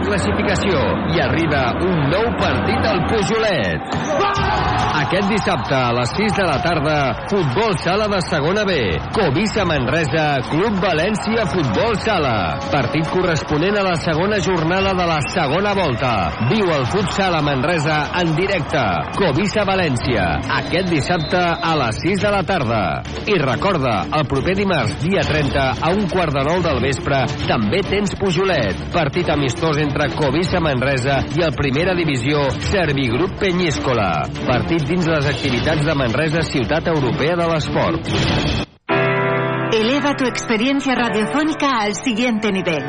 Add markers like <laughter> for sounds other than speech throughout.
la classificació i arriba un nou partit al Pujolet. Aquest dissabte a les 6 de la tarda, futbol sala de segona B. Covisa Manresa, Club València Futbol Sala. Partit corresponent a la segona jornada de la segona volta. Viu el futsal a Manresa en directe. Covisa València. Aquest dissabte a les 6 de la tarda. I recorda, el proper dimarts, dia 30, a un quart de nou del vespre, també tens Pujolet. Partit amistós entre Covisa Manresa i el Primera Divisió Servigrup Penyíscola. Partit dins les activitats de Manresa, ciutat europea de l'esport. Tu experiencia radiofónica al siguiente nivel.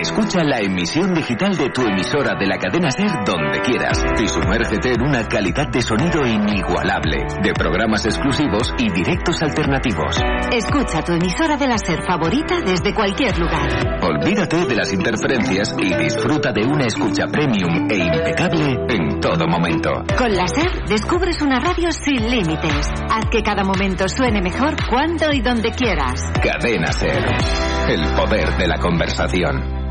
Escucha la emisión digital de tu emisora de la cadena Ser donde quieras y sumérgete en una calidad de sonido inigualable, de programas exclusivos y directos alternativos. Escucha tu emisora de la Ser favorita desde cualquier lugar. Olvídate de las interferencias y disfruta de una escucha premium e impecable en todo momento. Con la Ser descubres una radio sin límites. Haz que cada momento suene mejor cuando y donde quieras. Cadena El poder de la conversación.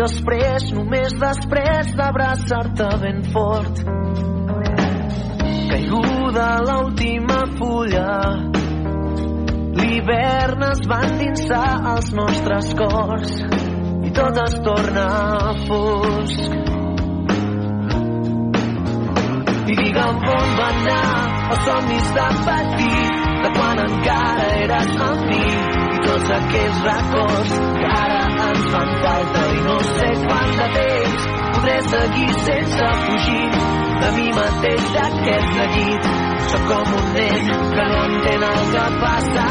Després, només després d'abraçar-te ben fort. Caiguda l'última fulla l'hivern es va endinsar als nostres cors i tot es torna fosc. I digue'm on va anar els somnis de petit de quan encara eres amb mi i tots aquells records que ara ens fan falta i no sé quant de temps podré seguir sense fugir de mi mateix d'aquest neguit. Sóc com un nen que no entén el que passa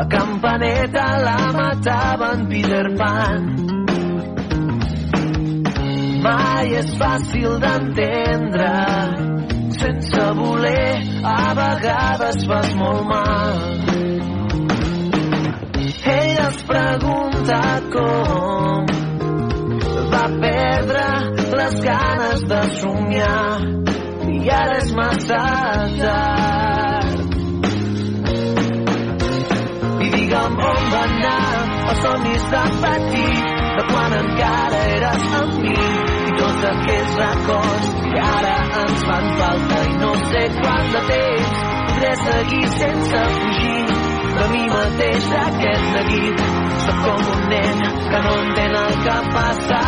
la campaneta la mataven Peter Pan mai és fàcil d'entendre. Sense voler a vegades fas molt mal. Ell es pregunta com va perdre les ganes de somiar i ara és massa tard. I digue'm on va anar els somnis de petit, de quan encara eres amb mi, aquells records que ara ens fan falta i no sé quant de temps podré seguir sense fugir de mi mateix d'aquest neguit. Sóc com un nen que no entén el que passa.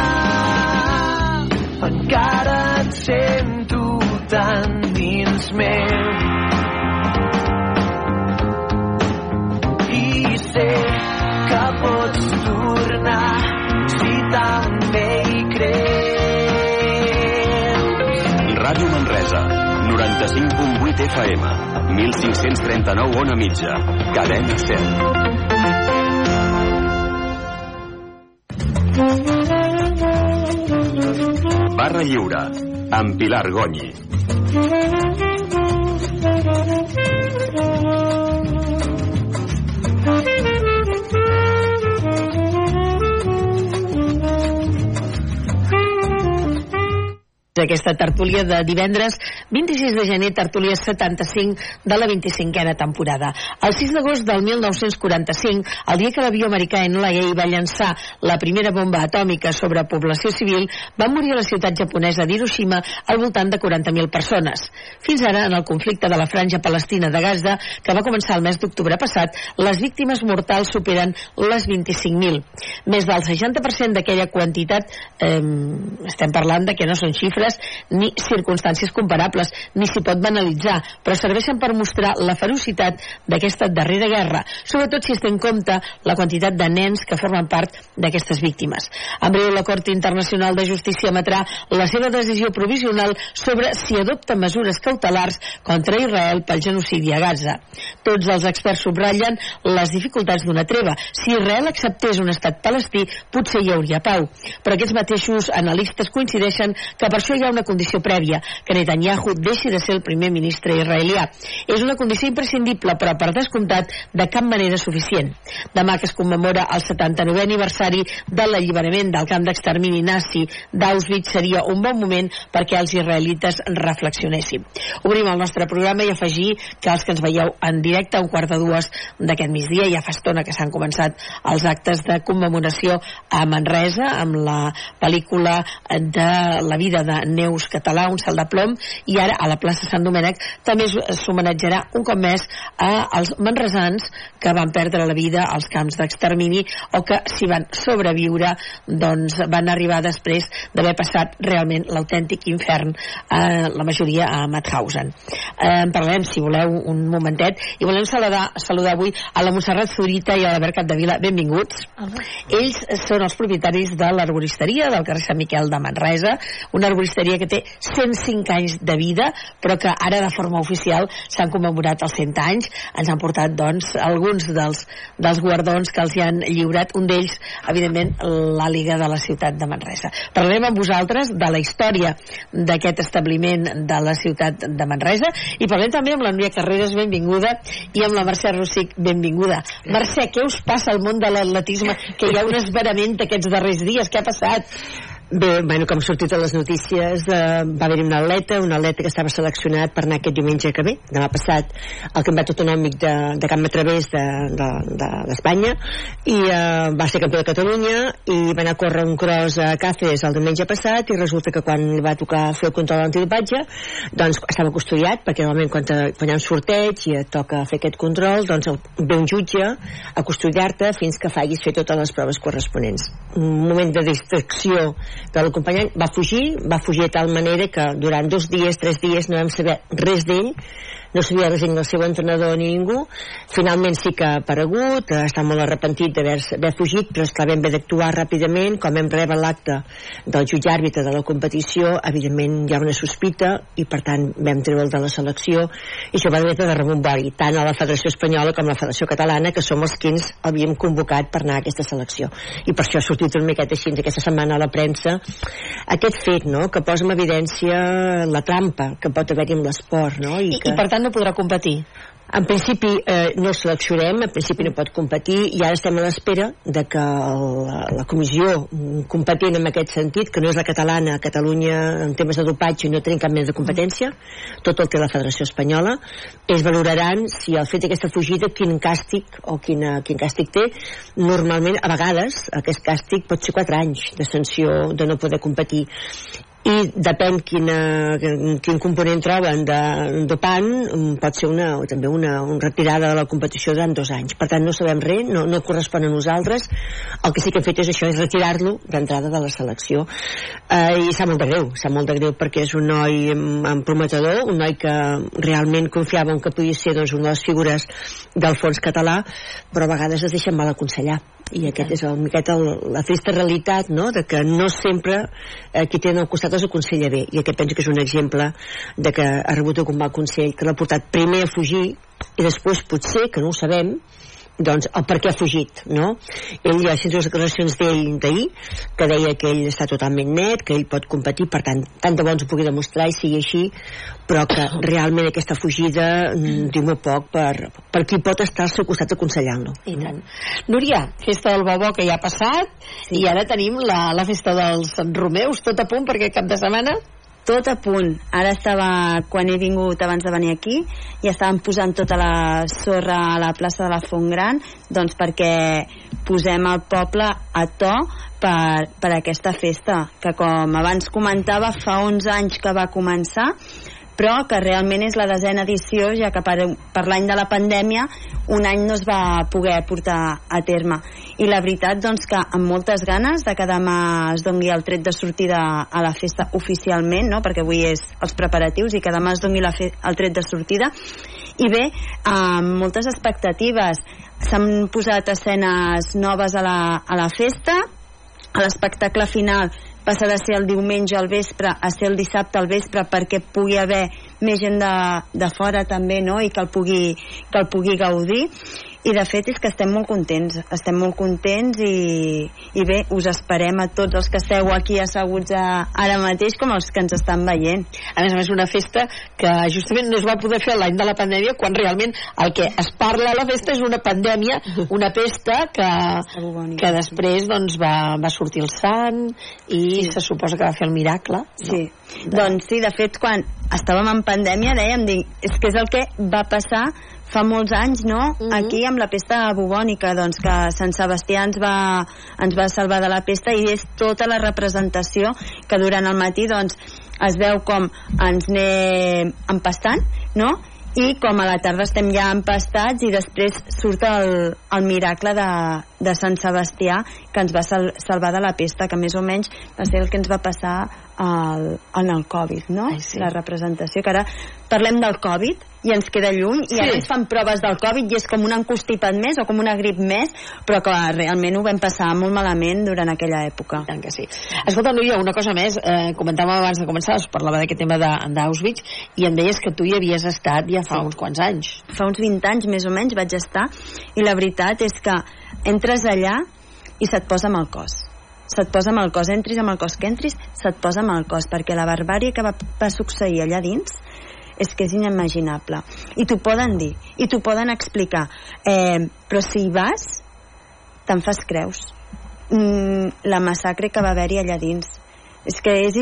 95.8 FM, 1539 on a mitja, cadena 100. Barra Lliure, amb Pilar Gonyi. aquesta tertúlia de divendres 26 de gener, tertúlia 75 de la 25a temporada. El 6 d'agost del 1945, el dia que l'avió americà NLA va llançar la primera bomba atòmica sobre població civil, van morir a la ciutat japonesa d'Hiroshima al voltant de 40.000 persones. Fins ara, en el conflicte de la franja palestina de Gaza, que va començar el mes d'octubre passat, les víctimes mortals superen les 25.000. Més del 60% d'aquella quantitat, eh, estem parlant de que no són xifres ni circumstàncies comparables, ni s'hi pot banalitzar, però serveixen per mostrar la ferocitat d'aquesta darrera guerra, sobretot si es té en compte la quantitat de nens que formen part d'aquestes víctimes. En breu, la Cort Internacional de Justícia emetrà la seva decisió provisional sobre si adopta mesures cautelars contra Israel pel genocidi a Gaza. Tots els experts subratllen les dificultats d'una treva. Si Israel acceptés un estat palestí, potser hi hauria pau. Però aquests mateixos analistes coincideixen que per això hi ha una condició prèvia, que Netanyahu deixi de ser el primer ministre israelià. És una condició imprescindible, però per descomptat de cap manera suficient. Demà que es commemora el 79è aniversari de l'alliberament del camp d'extermini nazi d'Auschwitz seria un bon moment perquè els israelites reflexionessin. Obrim el nostre programa i afegir que els que ens veieu en directe un quart de dues d'aquest migdia, ja fa estona que s'han començat els actes de commemoració a Manresa amb la pel·lícula de la vida de Neus Català, un cel de plom, i ara a la plaça Sant Domènec també s'homenatjarà un cop més a els manresans que van perdre la vida als camps d'extermini o que s'hi van sobreviure doncs van arribar després d'haver passat realment l'autèntic infern eh, la majoria a Mauthausen. Eh, en parlarem, si voleu, un momentet i volem saludar, saludar avui a la Montserrat Zurita i a l'Albert Capdevila. Benvinguts. Ells són els propietaris de l'arboristeria del carrer Sant Miquel de Manresa, una arboristeria que té 105 anys de vida, però que ara de forma oficial s'han commemorat els 100 anys. Ens han portat, doncs, alguns dels, dels guardons que els hi han lliurat, un d'ells, evidentment, l'àliga de la ciutat de Manresa. Parlarem amb vosaltres de la història d'aquest establiment de la ciutat de Manresa i parlem també amb la Núria Carreras, benvinguda, i amb la Mercè Rossic, benvinguda. Mercè, què us passa al món de l'atletisme? Que hi ha un esverament aquests darrers dies, què ha passat? Bé, bueno, com ha sortit a les notícies, eh, va haver-hi un atleta, un atleta que estava seleccionat per anar aquest diumenge que ve, demà passat, al Campionat Autonòmic de, de Camp Través d'Espanya, de, de, i eh, va ser campió de Catalunya, i va anar a córrer un cross a Càceres el diumenge passat, i resulta que quan li va tocar fer el control antidopatge, doncs estava custodiat, perquè normalment quan, te, quan hi ha un sorteig i et toca fer aquest control, doncs ve un jutge a custodiar-te fins que facis fer totes les proves corresponents. Un moment de distracció de l'acompanyant va fugir, va fugir de tal manera que durant dos dies, tres dies no vam saber res d'ell no sabia res ni el seu entrenador ni ningú. Finalment sí que ha aparegut està molt arrepentit d'haver fugit però esclar vam haver d'actuar ràpidament. Com hem rebut l'acte del jutge àrbitre de la competició evidentment hi ha una sospita i per tant vam treure'l de la selecció. I això va haver de rebombori tant a la Federació Espanyola com a la Federació Catalana que som els que ens havíem convocat per anar a aquesta selecció. I per això ha sortit una miqueta així aquesta setmana a la premsa aquest fet no, que posa en evidència la trampa que pot haver-hi amb l'esport no? I, que... I per tant no podrà competir. En principi eh, no seleccionem, en principi no pot competir. I ara estem a l'espera de que la, la comissió competent en aquest sentit, que no és la catalana Catalunya en temes de dopatge no tenim cap mena de competència, tot el que la Federació Espanyola, ells valoraran si el fet d'aquesta fugida quin càstig o quina, quin càstig té. Normalment a vegades aquest càstig pot ser 4 anys de sanció de no poder competir i depèn quina, quin component troben de dopant pot ser una, o també una, una retirada de la competició durant dos anys. Per tant no sabem res, no, no correspon a nosaltres. El que sí que hem fet és això és retirar-lo d'entrada de la selecció. Eh, i sap molt de greu sap molt de greu perquè és un noi amb prometedor un noi que realment confiava en que podia ser doncs, una de les figures del fons català però a vegades es deixen mal aconsellar. I aquest és el, miqueta el, la trista realitat no? de que no sempre eh, qui tenen al costat els aconsella bé i aquest penso que és un exemple de que ha rebut un mal consell que l'ha portat primer a fugir i després potser, que no ho sabem doncs el per què ha fugit no? ell ha sentit les declaracions d'ell d'ahir que deia que ell està totalment net que ell pot competir, per tant tant de bo ens ho pugui demostrar i sigui així però que realment aquesta fugida mm, diu molt poc per, per qui pot estar al seu costat aconsellant-lo i tant. Núria, festa del Bobó que ja ha passat sí. i ara tenim la, la festa dels Romeus tot a punt perquè cap de setmana tot a punt. Ara estava, quan he vingut abans de venir aquí, i estaven posant tota la sorra a la plaça de la Font Gran, doncs perquè posem el poble a to per, per aquesta festa, que com abans comentava, fa 11 anys que va començar, però que realment és la desena edició ja que per, per l'any de la pandèmia un any no es va poder portar a terme. I la veritat doncs que amb moltes ganes de que demà es dongui el tret de sortida a la festa oficialment no? perquè avui és els preparatius i que demà es dongui la fe el tret de sortida. I bé, amb moltes expectatives. S'han posat escenes noves a la, a la festa. A l'espectacle final passa de ser el diumenge al vespre a ser el dissabte al vespre perquè pugui haver més gent de, de fora també no? i que el, pugui, que el pugui gaudir i de fet és que estem molt contents estem molt contents i, i bé, us esperem a tots els que esteu aquí asseguts a, ara mateix com els que ens estan veient a més a més una festa que justament no es va poder fer l'any de la pandèmia quan realment el que es parla a la festa és una pandèmia <laughs> una pesta que, que després doncs, va, va sortir el sant i sí. se suposa que va fer el miracle no? sí. De... doncs sí, de fet quan estàvem en pandèmia dèiem, dic, és que és el que va passar fa molts anys, no? Uh -huh. Aquí amb la pesta bubònica, doncs que Sant Sebastià ens va, ens va salvar de la pesta i és tota la representació que durant el matí doncs es veu com ens anem empastant, no? i com a la tarda estem ja empastats i després surt el, el miracle de, de Sant Sebastià que ens va sal, salvar de la pesta que més o menys va ser el que ens va passar al, en el Covid no? Ai, sí. la representació que ara parlem del Covid i ens queda lluny sí. i ara ens fan proves del Covid i és com un encostipat més o com una grip més però que realment ho vam passar molt malament durant aquella època tant que sí. Escolta, Núria, una cosa més eh, comentàvem abans de començar, us parlava d'aquest tema d'Auschwitz i em deies que tu hi havies estat ja fa sí. uns quants anys fa uns 20 anys més o menys vaig estar i la veritat és que entres allà i se't posa amb el cos se't posa amb el cos, entris amb el cos que entris, se't posa amb el cos, perquè la barbària que va, va succeir allà dins és que és inimaginable. I t'ho poden dir, i t'ho poden explicar. Eh, però si hi vas, te'n fas creus. Mm, la massacre que va haver-hi allà dins. És que és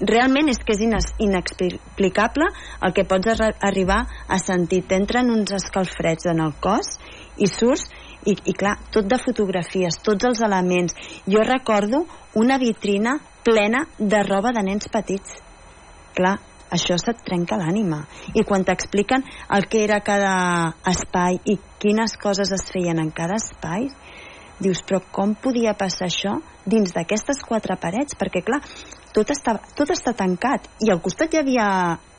realment és que és inexplicable el que pots arribar a sentir. T'entren uns escalfreds en el cos i surts i, i clar, tot de fotografies, tots els elements. Jo recordo una vitrina plena de roba de nens petits. Clar, això se't trenca l'ànima. I quan t'expliquen el que era cada espai i quines coses es feien en cada espai, dius, però com podia passar això dins d'aquestes quatre parets? Perquè, clar, tot està, tot està tancat i al costat hi havia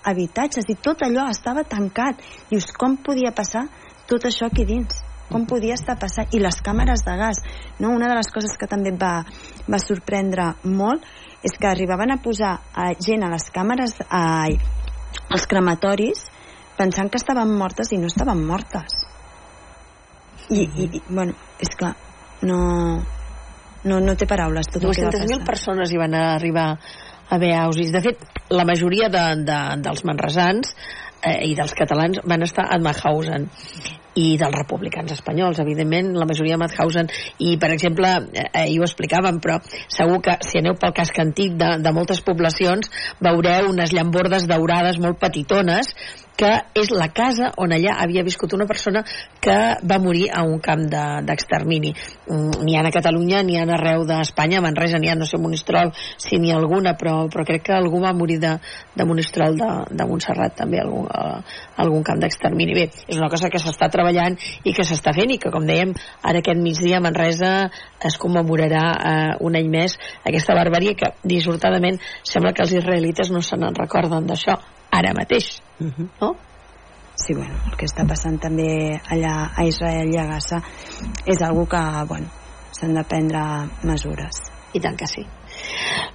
habitatges i tot allò estava tancat. Dius, com podia passar tot això aquí dins? Com podia estar passant i les càmeres de gas no? una de les coses que també va, va sorprendre molt és que arribaven a posar a gent a les càmeres a, als crematoris pensant que estaven mortes i no estaven mortes i, i, i bueno, és que no, no, no té paraules tot 200.000 persones hi van arribar a veure Ausis. De fet, la majoria de, de, dels manresans eh, i dels catalans van estar a Mauthausen i dels republicans espanyols, evidentment, la majoria de Mauthausen, i per exemple, eh, ahir ho explicàvem, però segur que si aneu pel casc antic de, de moltes poblacions veureu unes llambordes daurades molt petitones que és la casa on allà havia viscut una persona que va morir a un camp d'extermini. De, mm, n'hi ha a Catalunya, n'hi ha arreu d'Espanya, Manresa n'hi ha, no sé, Monistrol, si n'hi ha alguna, però, però crec que algú va morir de, de Monistrol de, de Montserrat també, algun, uh, algun camp d'extermini. Bé, és una cosa que s'està treballant i que s'està fent i que, com dèiem, ara aquest migdia a Manresa es commemorarà uh, un any més aquesta barbària que dissortadament sembla que els israelites no se n'en recorden d'això ara mateix, uh Mhm. -huh. no? Sí, bueno, el que està passant també allà a Israel i a Gaza és algo que, bueno, s'han de prendre mesures. I tant que sí.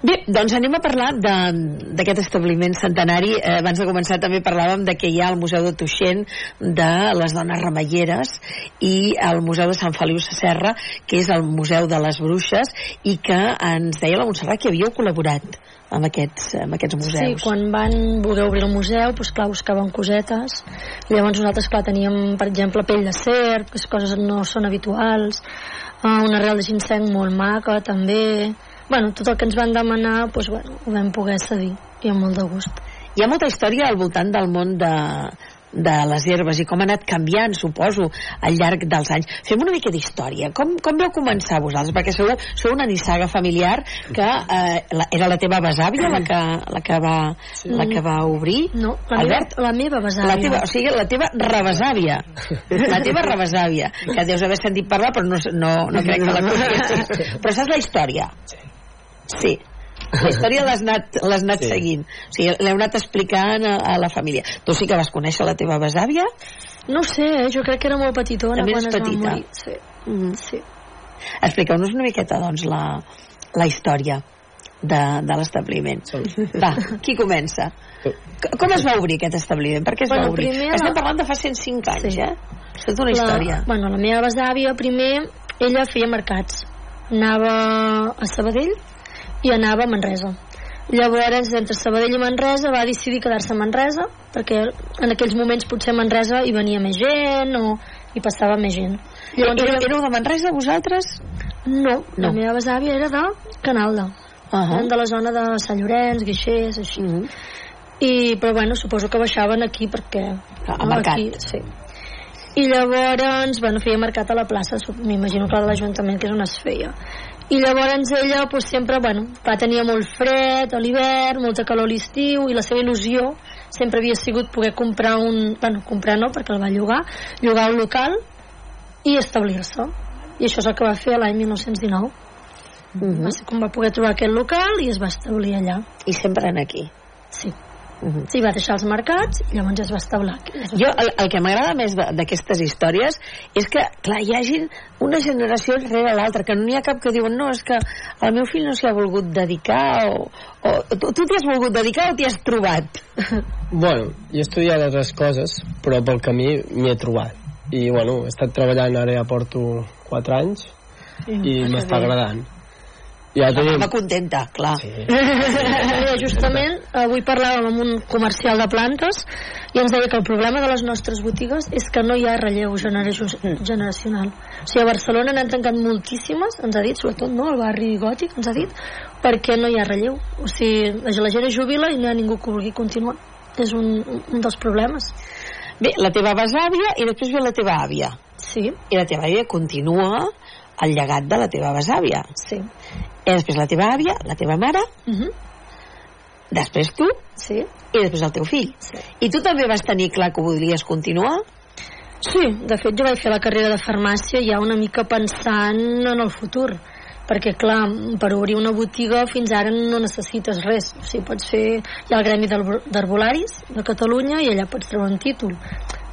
Bé, doncs anem a parlar d'aquest establiment centenari. Eh, abans de començar també parlàvem de que hi ha el Museu de Tuixent de les dones remeieres i el Museu de Sant Feliu Sacerra, que és el Museu de les Bruixes, i que ens deia la Montserrat que havíeu col·laborat amb aquests, amb aquests museus. Sí, quan van voler obrir el museu, doncs clar, buscaven cosetes. Llavors nosaltres, clar, teníem, per exemple, pell de serp, que coses no són habituals, uh, una arrel de ginseng molt maca, també... Bueno, tot el que ens van demanar, doncs, bueno, ho vam poder cedir, i amb molt de gust. Hi ha molta història al voltant del món de, de les herbes i com ha anat canviant, suposo, al llarg dels anys. Fem una mica d'història. Com, com vau començar vosaltres? Perquè sou, sou una nissaga familiar que eh, la, era la teva besàvia la que, la que, va, sí. la que va obrir? No, la, Albert? meva, la meva besàvia. La teva, o sigui, la teva rebesàvia. La teva <laughs> rebesàvia. Que deus haver sentit parlar, però no, no, no crec que la coneixis. Però saps la història? Sí. La història l'has anat, l'has anat Sí. seguint. O sigui, l'heu anat explicant a, a la família. Tu sí que vas conèixer la teva besàvia? No sé, eh? jo crec que era molt petitona També quan es petita. va morir. Sí. Mm. sí. Expliqueu-nos una miqueta, doncs, la, la història de, de l'establiment. Va, qui comença? Com es va obrir aquest establiment? Per què es Bueno, va obrir? primer Estem la- parlant de fa 105 anys, Sí. eh? És tota una història. La, bueno, la meva besàvia, primer, ella feia mercats. Anava a Sabadell i anava a Manresa. Llavors, entre Sabadell i Manresa, va decidir quedar-se a Manresa, perquè en aquells moments potser a Manresa hi venia més gent o hi passava més gent. Éreu, ella- éreu de Manresa, vosaltres? No, No. la meva besàvia era de Canalda. Uh -huh. De la zona de Sant Llorenç, Guixers, així. Uh -huh. I, però bueno, suposo que baixaven aquí perquè... A mercat. Aquí, sí. I llavors, bueno, feia mercat a la plaça, m'imagino que la de l'Ajuntament, que és on es feia. I llavors ella, pues, sempre, bueno, va tenia molt fred a l'hivern, molta calor a l'estiu, i la seva il·lusió sempre havia sigut poder comprar un... Bueno, comprar no, perquè el va llogar, llogar un local i establir-se. I això és el que va fer l'any 1919. Mhm. Va ser com va poder trobar aquest local i es va establir allà. I sempre en aquí. Sí. Mhm. Sí, va deixar els mercats i llavors ja es va establir aquí. Jo, el, el que m'agrada més de- d'aquestes històries és que, clar, hi hagin una generació rere l'altra, que no n'hi ha cap que diuen no, és que el meu fill no s'hi ha volgut dedicar o, o tu tu t'hi has volgut dedicar o t'hi has trobat? <laughs> Bueno, jo he estudiat altres coses, però pel camí m'hi he trobat. I, bueno, he estat treballant, ara ja porto 4 anys, i m'està agradant. Ja La tenim... mama contenta, clar. Sí. <laughs> Mira, justament avui parlàvem amb un comercial de plantes i ens deia que el problema de les nostres botigues és que no hi ha relleu genera- generacional. O sigui, a Barcelona n'han tancat moltíssimes, ens ha dit, sobretot no, al barri gòtic, ens ha dit, perquè no hi ha relleu. O sigui, la la gent es jubila i no hi ha ningú que vulgui continuar. És un, un dels problemes. Bé, la teva besàvia i després ve la teva àvia. Sí, I la teva àvia continua el llegat de la teva besàvia. sí. I després la teva àvia, la teva mare, Uh -huh. després tu Sí, i després el teu fill. sí. I tu també vas tenir clar que volies continuar? Sí, de fet jo vaig fer la carrera de farmàcia ja una mica pensant en el futur perquè clar, per obrir una botiga fins ara no necessites res o sigui, pots fer, hi ha el gremi d'arbolaris de Catalunya i allà pots treure un títol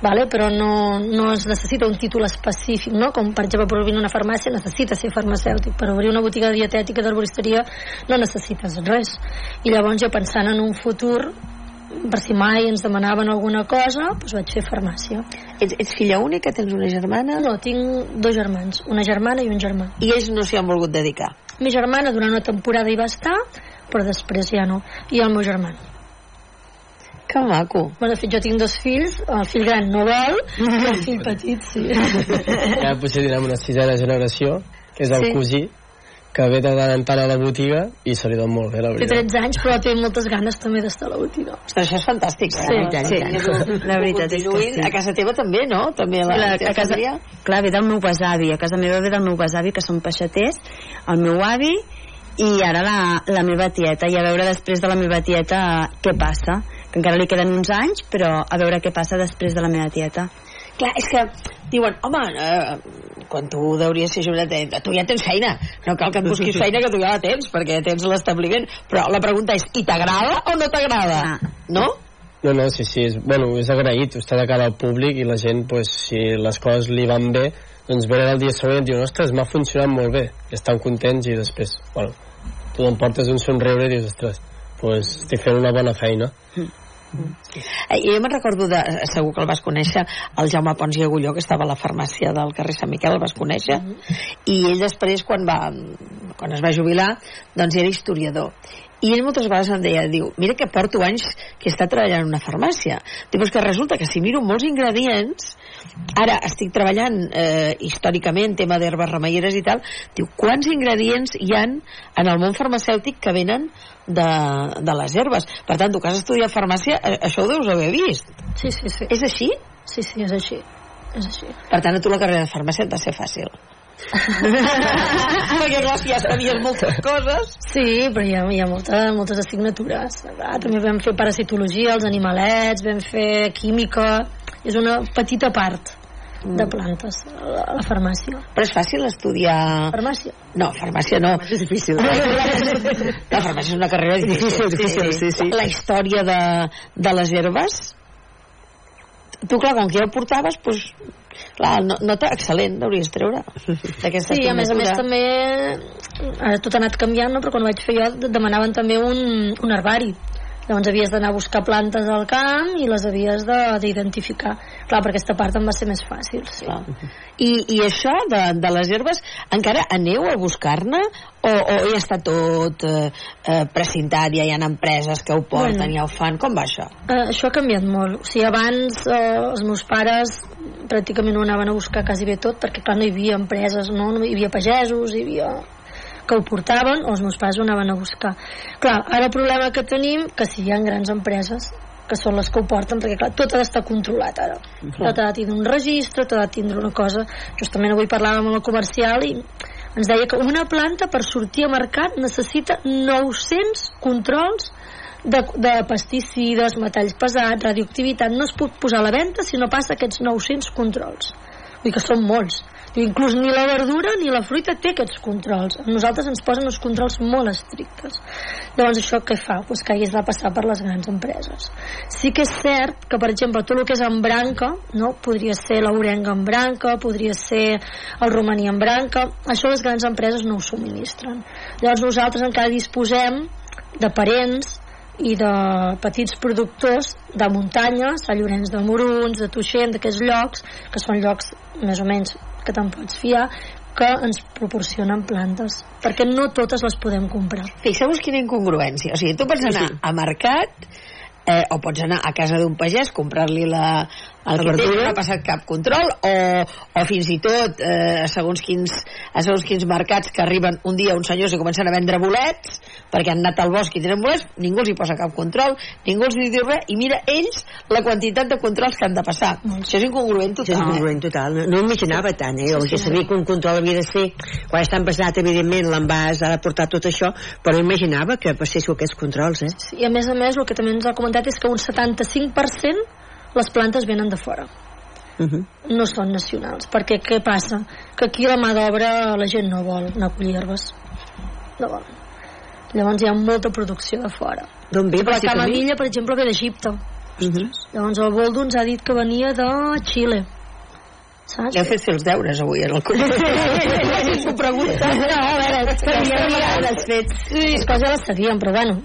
vale? però no, no es necessita un títol específic no? com per exemple per obrir una farmàcia necessites ser farmacèutic per obrir una botiga dietètica d'arboristeria no necessites res i llavors jo pensant en un futur per si mai ens demanaven alguna cosa doncs vaig fer farmàcia Ets, ets filla única? Tens una germana? no, tinc dos germans, una germana i un germà. I ells no s'hi han volgut dedicar? Mi germana durant una temporada hi va estar, però després ja no. I el meu germà. Que maco. Bueno, de fet, jo tinc dos fills, el fill gran no vol, i el fill petit sí. Ja potser direm una sisena generació, que és el Sí. cosí, que ve de tant en tant a la botiga i se li dona molt bé, la Té veritat. 13 anys, però té moltes ganes també d'estar a la botiga. Ostres, això és fantàstic. Sí, eh? sí. Que La veritat és que sí. A casa teva també, no? També la, Clar, teva a casa, família? clar, ve del meu besavi, a casa meva ve del meu besavi, que són peixaters, el meu avi i ara la, la meva tieta, i a veure després de la meva tieta què passa, encara li queden uns anys, però a veure què passa després de la meva tieta. Clar, és que diuen, home, eh, quan tu hauries ser jubilat, eh, tu ja tens feina, no cal que et busquis <laughs> feina que tu ja la tens, perquè tens l'establiment, però la pregunta és, i t'agrada o no t'agrada? Ah. No? No, no, sí, sí, és, bueno, és agraït, està de cara al públic i la gent, pues, si les coses li van bé, doncs venen el dia següent i diuen, ostres, m'ha funcionat molt bé, i estan contents i després, bueno, tu t'emportes un somriure i dius, ostres, pues, estic fent una bona feina. Eh, jo me'n recordo, de, segur que el vas conèixer, el Jaume Pons i Agulló, que estava a la farmàcia del carrer Sant Miquel, el vas conèixer, i ell després, quan, va, quan es va jubilar, doncs era historiador. I ell moltes vegades em deia, diu, mira que porto anys que està treballant en una farmàcia. Diu, és que resulta que si miro molts ingredients, ara estic treballant eh, històricament, tema d'herbes remeieres i tal, diu, quants ingredients hi han en el món farmacèutic que venen de, de les herbes. Per tant, tu que has estudiat farmàcia, eh, això ho deus haver vist. Sí, sí, sí. És així? Sí, sí, és així. És així. Per tant, a tu la carrera de farmàcia et va ser fàcil. <laughs> Perquè clar, si ja sabies moltes coses Sí, però hi ha, hi ha molta, moltes assignatures. Ah, també vam fer parasitologia, els animalets, vam fer química... És una petita part de plantes a la, la farmàcia. Però és fàcil estudiar... Farmàcia? No, farmàcia no. És difícil. <laughs> La farmàcia és una carrera difícil. Difícil, sí, sí. La història de, de les herbes... Tu, clar, com que ja ho portaves, doncs, clar, no, nota excel·lent deuries treure d'aquesta Sí, a més a més també ara tot ha anat canviant, no? però quan ho vaig fer jo de- demanaven també un, un herbari llavors havies d'anar a buscar plantes al camp i les havies de- d'identificar clar, per aquesta part em va ser més fàcil sí. Clar. I, I això de, de les herbes, encara aneu a buscar-ne o, o ja està tot eh, eh, precintat, ja hi ha empreses que ho porten, Bueno. ja ho fan, com va això? Eh, això ha canviat molt. O sigui, abans eh, els meus pares pràcticament ho anaven a buscar quasi bé tot, perquè clar, no hi havia empreses, no? no hi havia pagesos, hi havia que ho portaven o els meus pares ho anaven a buscar. Clar, ara el problema que tenim que si hi ha grans empreses que són les que ho porten, perquè clar, tot ha d'estar controlat ara. Tot ha de tindre un registre, tot ha de tindre una cosa... Justament avui parlàvem amb el comercial i ens deia que una planta per sortir a mercat necessita 900 controls de, de pesticides, metalls pesats, radioactivitat, no es pot posar a la venda si no passa aquests 900 controls. Vull que són molts. Inclús ni la verdura ni la fruita té aquests controls. A nosaltres ens posen uns controls molt estrictes. Llavors això què fa? Pues que hagués de passar per les grans empreses. Sí que és cert que, per exemple, tot el que és en branca, no? podria ser l'orenga en branca, podria ser el romaní en branca, això les grans empreses no ho subministren. Llavors nosaltres encara disposem de parents i de petits productors de muntanya, Sant Llorenç de Morunys, de Tuixent, d'aquests llocs, que són llocs més o menys que te'n pots fiar, que ens proporcionen plantes, perquè no totes les podem comprar. Fixeu-vos quina incongruència. O sigui, tu pots anar a mercat eh, o pots anar a casa d'un pagès, comprar-li la, el que té, no ha passat cap control, o, o fins i tot eh, segons quins, a segons quins mercats que arriben un dia uns senyors i comencen a vendre bolets, perquè han anat al bosc i tenen bolets, ningú els hi posa cap control, ningú els hi diu res, i mira ells la quantitat de controls que han de passar. Això és incongruent Això és total. incongruent total. No, no imaginava tant, eh? Jo ja sabia que un control havia de ser, quan està embassat, evidentment, l'envàs ha de portar tot això, però no imaginava que passéssiu aquests controls, eh? I a més a més, el que també ens ha comentat és que un 75% les plantes venen de fora. Uh -huh. no són nacionals perquè què passa? que aquí la mà d'obra la gent no vol anar a collir herbes no vol llavors hi ha molta producció de fora D'on ve, la camamilla per exemple ve d'Egipte Uh -huh. llavors el Boldo ens ha dit que venia de Xile saps? Heu fet fer els deures avui en el <laughs> club. S'ho pregunta. No, a veure, sabien els fets. Les coses ja les sabíem, però bueno,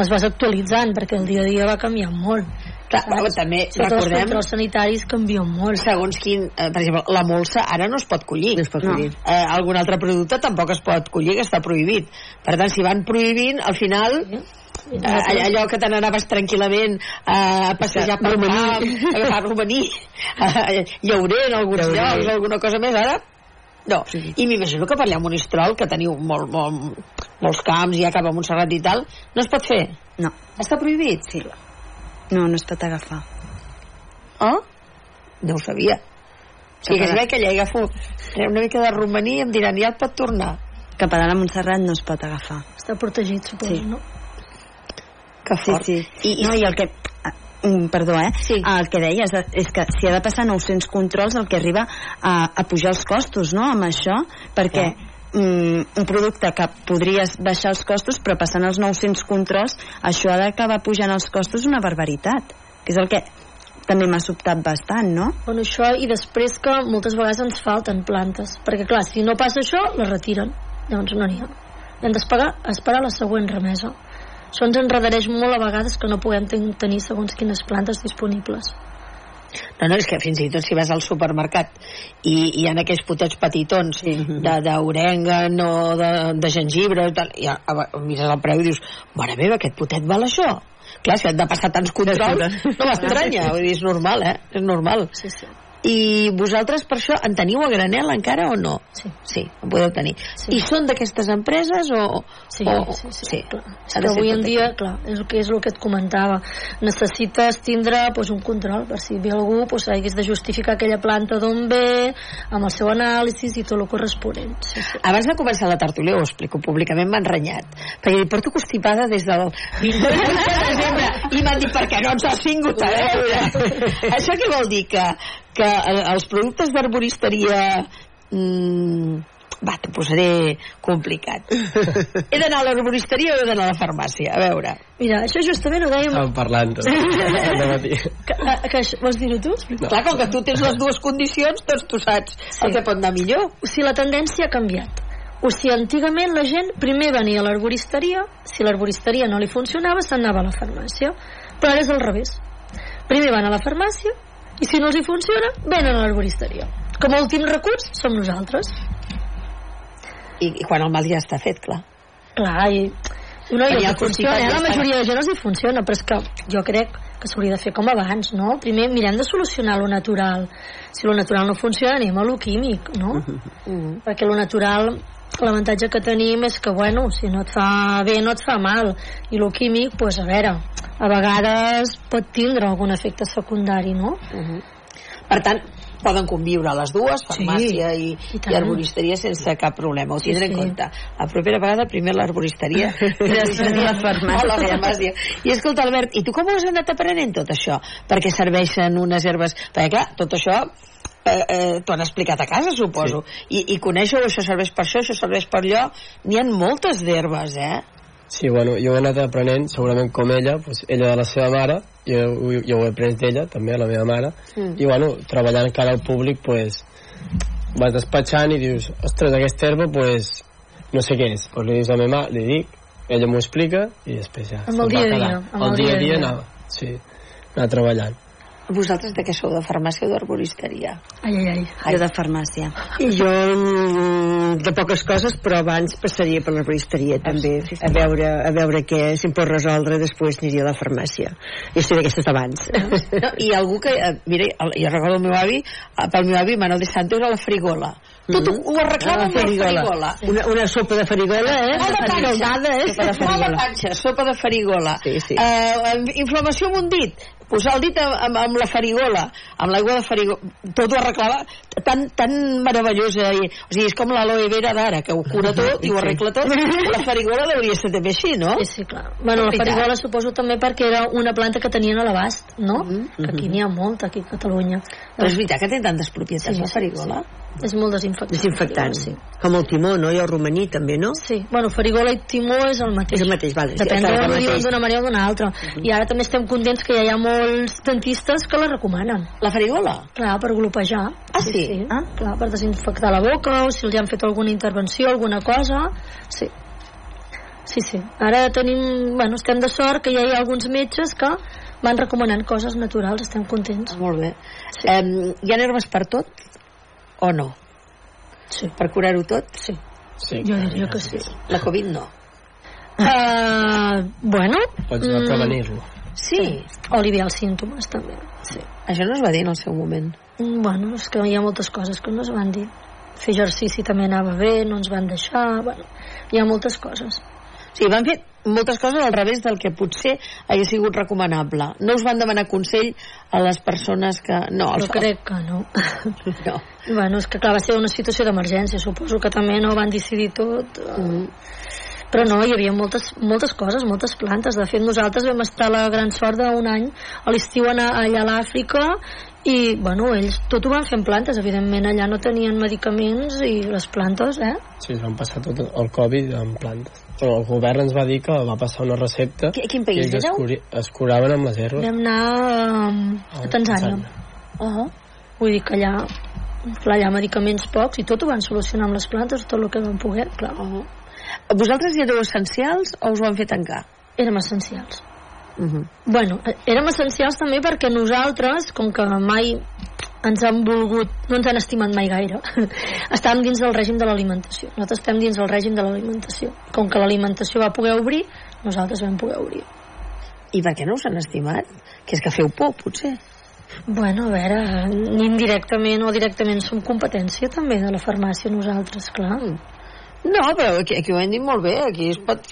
les vas actualitzant, perquè el dia a dia va canviar molt. Però també els recordem controls sanitaris canvien molt. segons quin, eh, per exemple, la molsa ara no es pot collir. No es pot collir. Eh, algun altre producte tampoc es pot collir, que està prohibit. Per tant, si van prohibint, al final, eh, allò, que te n'anaves tranquil·lament eh, a passejar pel Romaní. camp, a agafar <laughs> romaní, eh, llaurer en alguns Llaurer. llocs, alguna cosa més, ara no, i m'imagino que per allà a Monistrol, que teniu molt, molt, molts camps i acaba a Montserrat i tal, no es pot fer? No. Està prohibit? Sí. No, no es pot agafar. Oh? No ho sabia. Si veig que allà agafo una mica de romaní em diran, ja et pot tornar. Cap a dalt a Montserrat no es pot agafar. Està protegit, suposo, Sí. no? Que Sí, fort. sí. I, no, i el que... ah, mm, Perdó, eh? Sí. El que deies és que si ha de passar 900 controls el que arriba a, a pujar els costos, no?, amb això, perquè mm, un producte que podries baixar els costos però passant els 900 controls això ha d'acabar pujant els costos una barbaritat que és el que també m'ha sobtat bastant, no? Bueno, això i després que moltes vegades ens falten plantes, perquè clar, si no passa això, les retiren, llavors no n'hi ha. Hem d'esperar esperar la següent remesa. Això ens enredareix molt a vegades que no puguem ten tenir segons quines plantes disponibles. No, no, és que fins i tot si vas al supermercat i, hi ha aquells potets petitons sí. d'orengan o de, de gengibre tal, i a, a, mires el preu i dius, mare meva, aquest potet val això? Clar, si han de passar tants controls, no m'estranya, vull dir, és normal, eh? És normal. Sí, sí. I vosaltres per això en teniu a granel encara o no? Sí. Sí, en podeu tenir. Sí. I són d'aquestes empreses o... Sí, o, sí, sí, sí. clar. És que avui en dia, clar, és el que és el que et comentava. Necessites tindre pues, un control per si ve algú, pues, hagués de justificar aquella planta d'on ve, amb el seu anàlisi i tot el corresponent. Sí, sí. Abans de començar la tertúlia, ho explico públicament, m'han renyat. Perquè li porto constipada des del 28 de desembre i m'han dit, per què no ens has vingut a veure? <laughs> Això què vol dir? Que, que eh, els productes d'arboristeria... Mm, va, t'ho posaré complicat. He d'anar a l'arboristeria o he d'anar a la farmàcia? A veure. Mira, això justament ho dèiem... Estàvem parlant <laughs> matí. Que, eh, que, vols dir-ho tu? No. Clar, com que tu tens les dues condicions, doncs tu saps sí. el que pot anar millor. O sigui, la tendència ha canviat. O sigui, antigament la gent primer venia a l'arboristeria, si l'arboristeria no li funcionava, s'anava a la farmàcia. Però ara és al revés. Primer van a la farmàcia i si no els hi funciona, venen a l'arboristeria. Com a últim recurs som nosaltres. I, I quan el mal ja està fet, clar. Clar, i... No, i que funciona, eh? ja la majoria de gent els hi funciona, però és que jo crec que s'hauria de fer com abans, no? Primer mirem de solucionar lo natural. Si lo natural no funciona, anem a lo químic, no? Mm. perquè lo natural l'avantatge que tenim és que bueno, si no et fa bé no et fa mal i lo químic, pues, a veure a vegades pot tindre algun efecte secundari, no? Per tant, poden conviure les dues, farmàcia i, i i, tant. arboristeria sense cap problema, ho Sí, tindré en sí. compte. La propera vegada primer l'arboristeria <laughs> la farmàcia. la farmàcia. I escolta, Albert, i tu com ho has anat aprenent tot això? Perquè serveixen unes herbes... Perquè clar, tot això eh, eh, t'ho han explicat a casa, suposo. I, I conèixer això serveix per això, això serveix per allò. N'hi ha moltes d'herbes, eh? Sí, bueno, jo he anat aprenent, segurament com ella, doncs ella de la seva mare, jo, jo, ho he après d'ella, també, la meva mare, Mm. i bueno, treballant cara al públic, pues, vas despatxant i dius, ostres, aquesta herba, pues, no sé què és. Pues li dius a la meva mare, li dic, ella m'ho explica, i després ja... Amb el dia a dia, amb el el dia a dia a dia dia. anava, sí, anava treballant. Vosaltres de què sou? De farmàcia o d'arboristeria? Ai, ai, ai. Jo de farmàcia. I jo mm, de poques coses, però abans passaria per l'arboristeria també, a veure, a veure què si em pot resoldre, després aniria a la farmàcia. Jo soy d'aquestes d'abans. <laughs> No, I algú que, eh, mira, jo recordo el meu avi, eh, pel meu avi Manuel de Santo era la frigola. Tot ho, ho arreglava Ah, amb la farigola. Una, una sopa de farigola, eh? Molt de panxa, eh? Sopa de Molt de farigola. panxa, sopa de farigola. Sí, sí. Eh, inflamació amb un dit, posar el dit amb, amb, la farigola, amb l'aigua de farigola, tot ho arreglava tan, tan meravellosa. I, o sigui, és com l'aloe vera d'ara, que ho cura tot i ho arregla tot. <laughs> La farigola hauria ser també així, no? Sí, sí, clar. Bueno, la farigola suposo també perquè era una planta que tenien a l'abast, no? Que aquí n'hi ha molta, aquí a Catalunya. Però és veritat que té tantes propietats, Sí, la sí, farigola? És molt desinfectant. Desinfectant. Sí. Com el timó, no? I el romaní, també, no? Sí, bueno, farigola i timó és el mateix. És el mateix, vale. Depèn d'on ho diuen d'una manera o d'una altra. I ara també estem contents que ja hi ha molts dentistes que la recomanen. La farigola? Clar, per glopejar. Ah, sí? sí. Ah? Clar, per desinfectar la boca o si els han fet alguna intervenció, alguna cosa. Sí. Sí, sí. Ara tenim... Bueno, estem de sort que ja hi ha alguns metges que van recomanant coses naturals. Estem contents. Molt bé. Sí. Eh, hi ha herbes per tot o no? Sí. Per curar-ho tot? Sí. Sí, Jo diria que sí. La Covid no. Uh, <laughs> bueno... Pots mm, prevenir-lo. Sí. O aliviar els símptomes, també. Sí. Això no es va dir en el seu moment. Mm, Bueno, és que hi ha moltes coses que no es van dir. Fer exercici també anava bé, no ens van deixar... Bueno, hi ha moltes coses. Sí, van fer moltes coses al revés del que potser hagués sigut recomanable. No us van demanar consell a les persones que... No, els... crec que no. No. Bueno, és que clar, va ser una situació d'emergència. Suposo que també no ho van decidir tot. Mm. Però no, hi havia moltes, moltes coses, moltes plantes. De fet, nosaltres vam estar la gran sort d'un any a l'estiu anar allà a l'Àfrica i, bueno, ells tot ho van fer en plantes. Evidentment, allà no tenien medicaments i les plantes, eh? Sí, es van passar tot el Covid en plantes. Però el govern ens va dir que va passar una recepta Qui- quin país es, éreu? curi, es curaven amb les herbes. Vam anar um, a Tanzània. Uh -huh. Vull dir que allà, clar, allà medicaments pocs i tot ho van solucionar amb les plantes, tot el que van poder, clar. Uh -huh. Vosaltres hi éreu essencials o us ho van fer tancar? Érem essencials. Uh -huh. Bueno, érem essencials també perquè nosaltres, com que mai ens han volgut, no ens han estimat mai gaire, <laughs> estàvem dins del règim de l'alimentació. Nosaltres estem dins del règim de l'alimentació. Com que l'alimentació va poder obrir, nosaltres vam poder obrir. I per què no us han estimat? Que és que feu por, potser. Bueno, a veure, ni indirectament o directament som competència també de la farmàcia nosaltres, clar. No, però aquí, aquí ho hem dit molt bé, aquí es pot...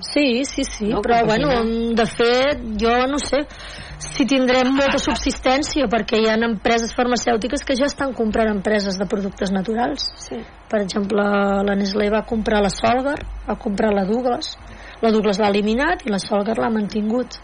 Sí, sí, sí, No, però bueno, de fet, jo no sé si tindrem molta subsistència perquè hi ha empreses farmacèutiques que ja estan comprant empreses de productes naturals. Sí. Per exemple, la Nestlé va comprar la Solgar, va comprar la Douglas, la Douglas l'ha eliminat i la Solgar l'ha mantingut.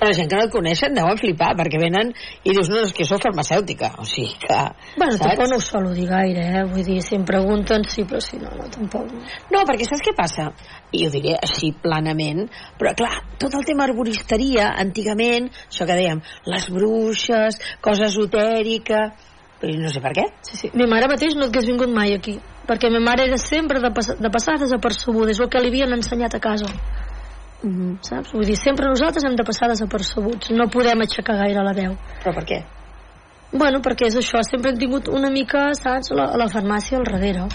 La gent que no et coneixen deuen flipar, perquè venen i dius, no, és que sóc farmacèutica. O sigui que... Bueno, saps? tampoc no ho solo dir gaire, eh? Vull dir, si em pregunten, sí, però si no, no, tampoc. No, perquè saps què passa? I ho diré així planament, però clar, tot el tema arboristeria, antigament, això que dèiem, les bruixes, cosa esotèrica, però no sé per què. Sí, sí. Mi mare mateix no hagués vingut mai aquí, perquè ma mare era sempre de, pas de passar desapercebuda, és el que li havien ensenyat a casa. Mm -hmm. Saps? Vull dir, sempre nosaltres hem de passar desapercebuts, no podem aixecar gaire la veu. Però per què? Bueno, perquè és això, sempre hem tingut una mica, saps, la, la farmàcia al darrere.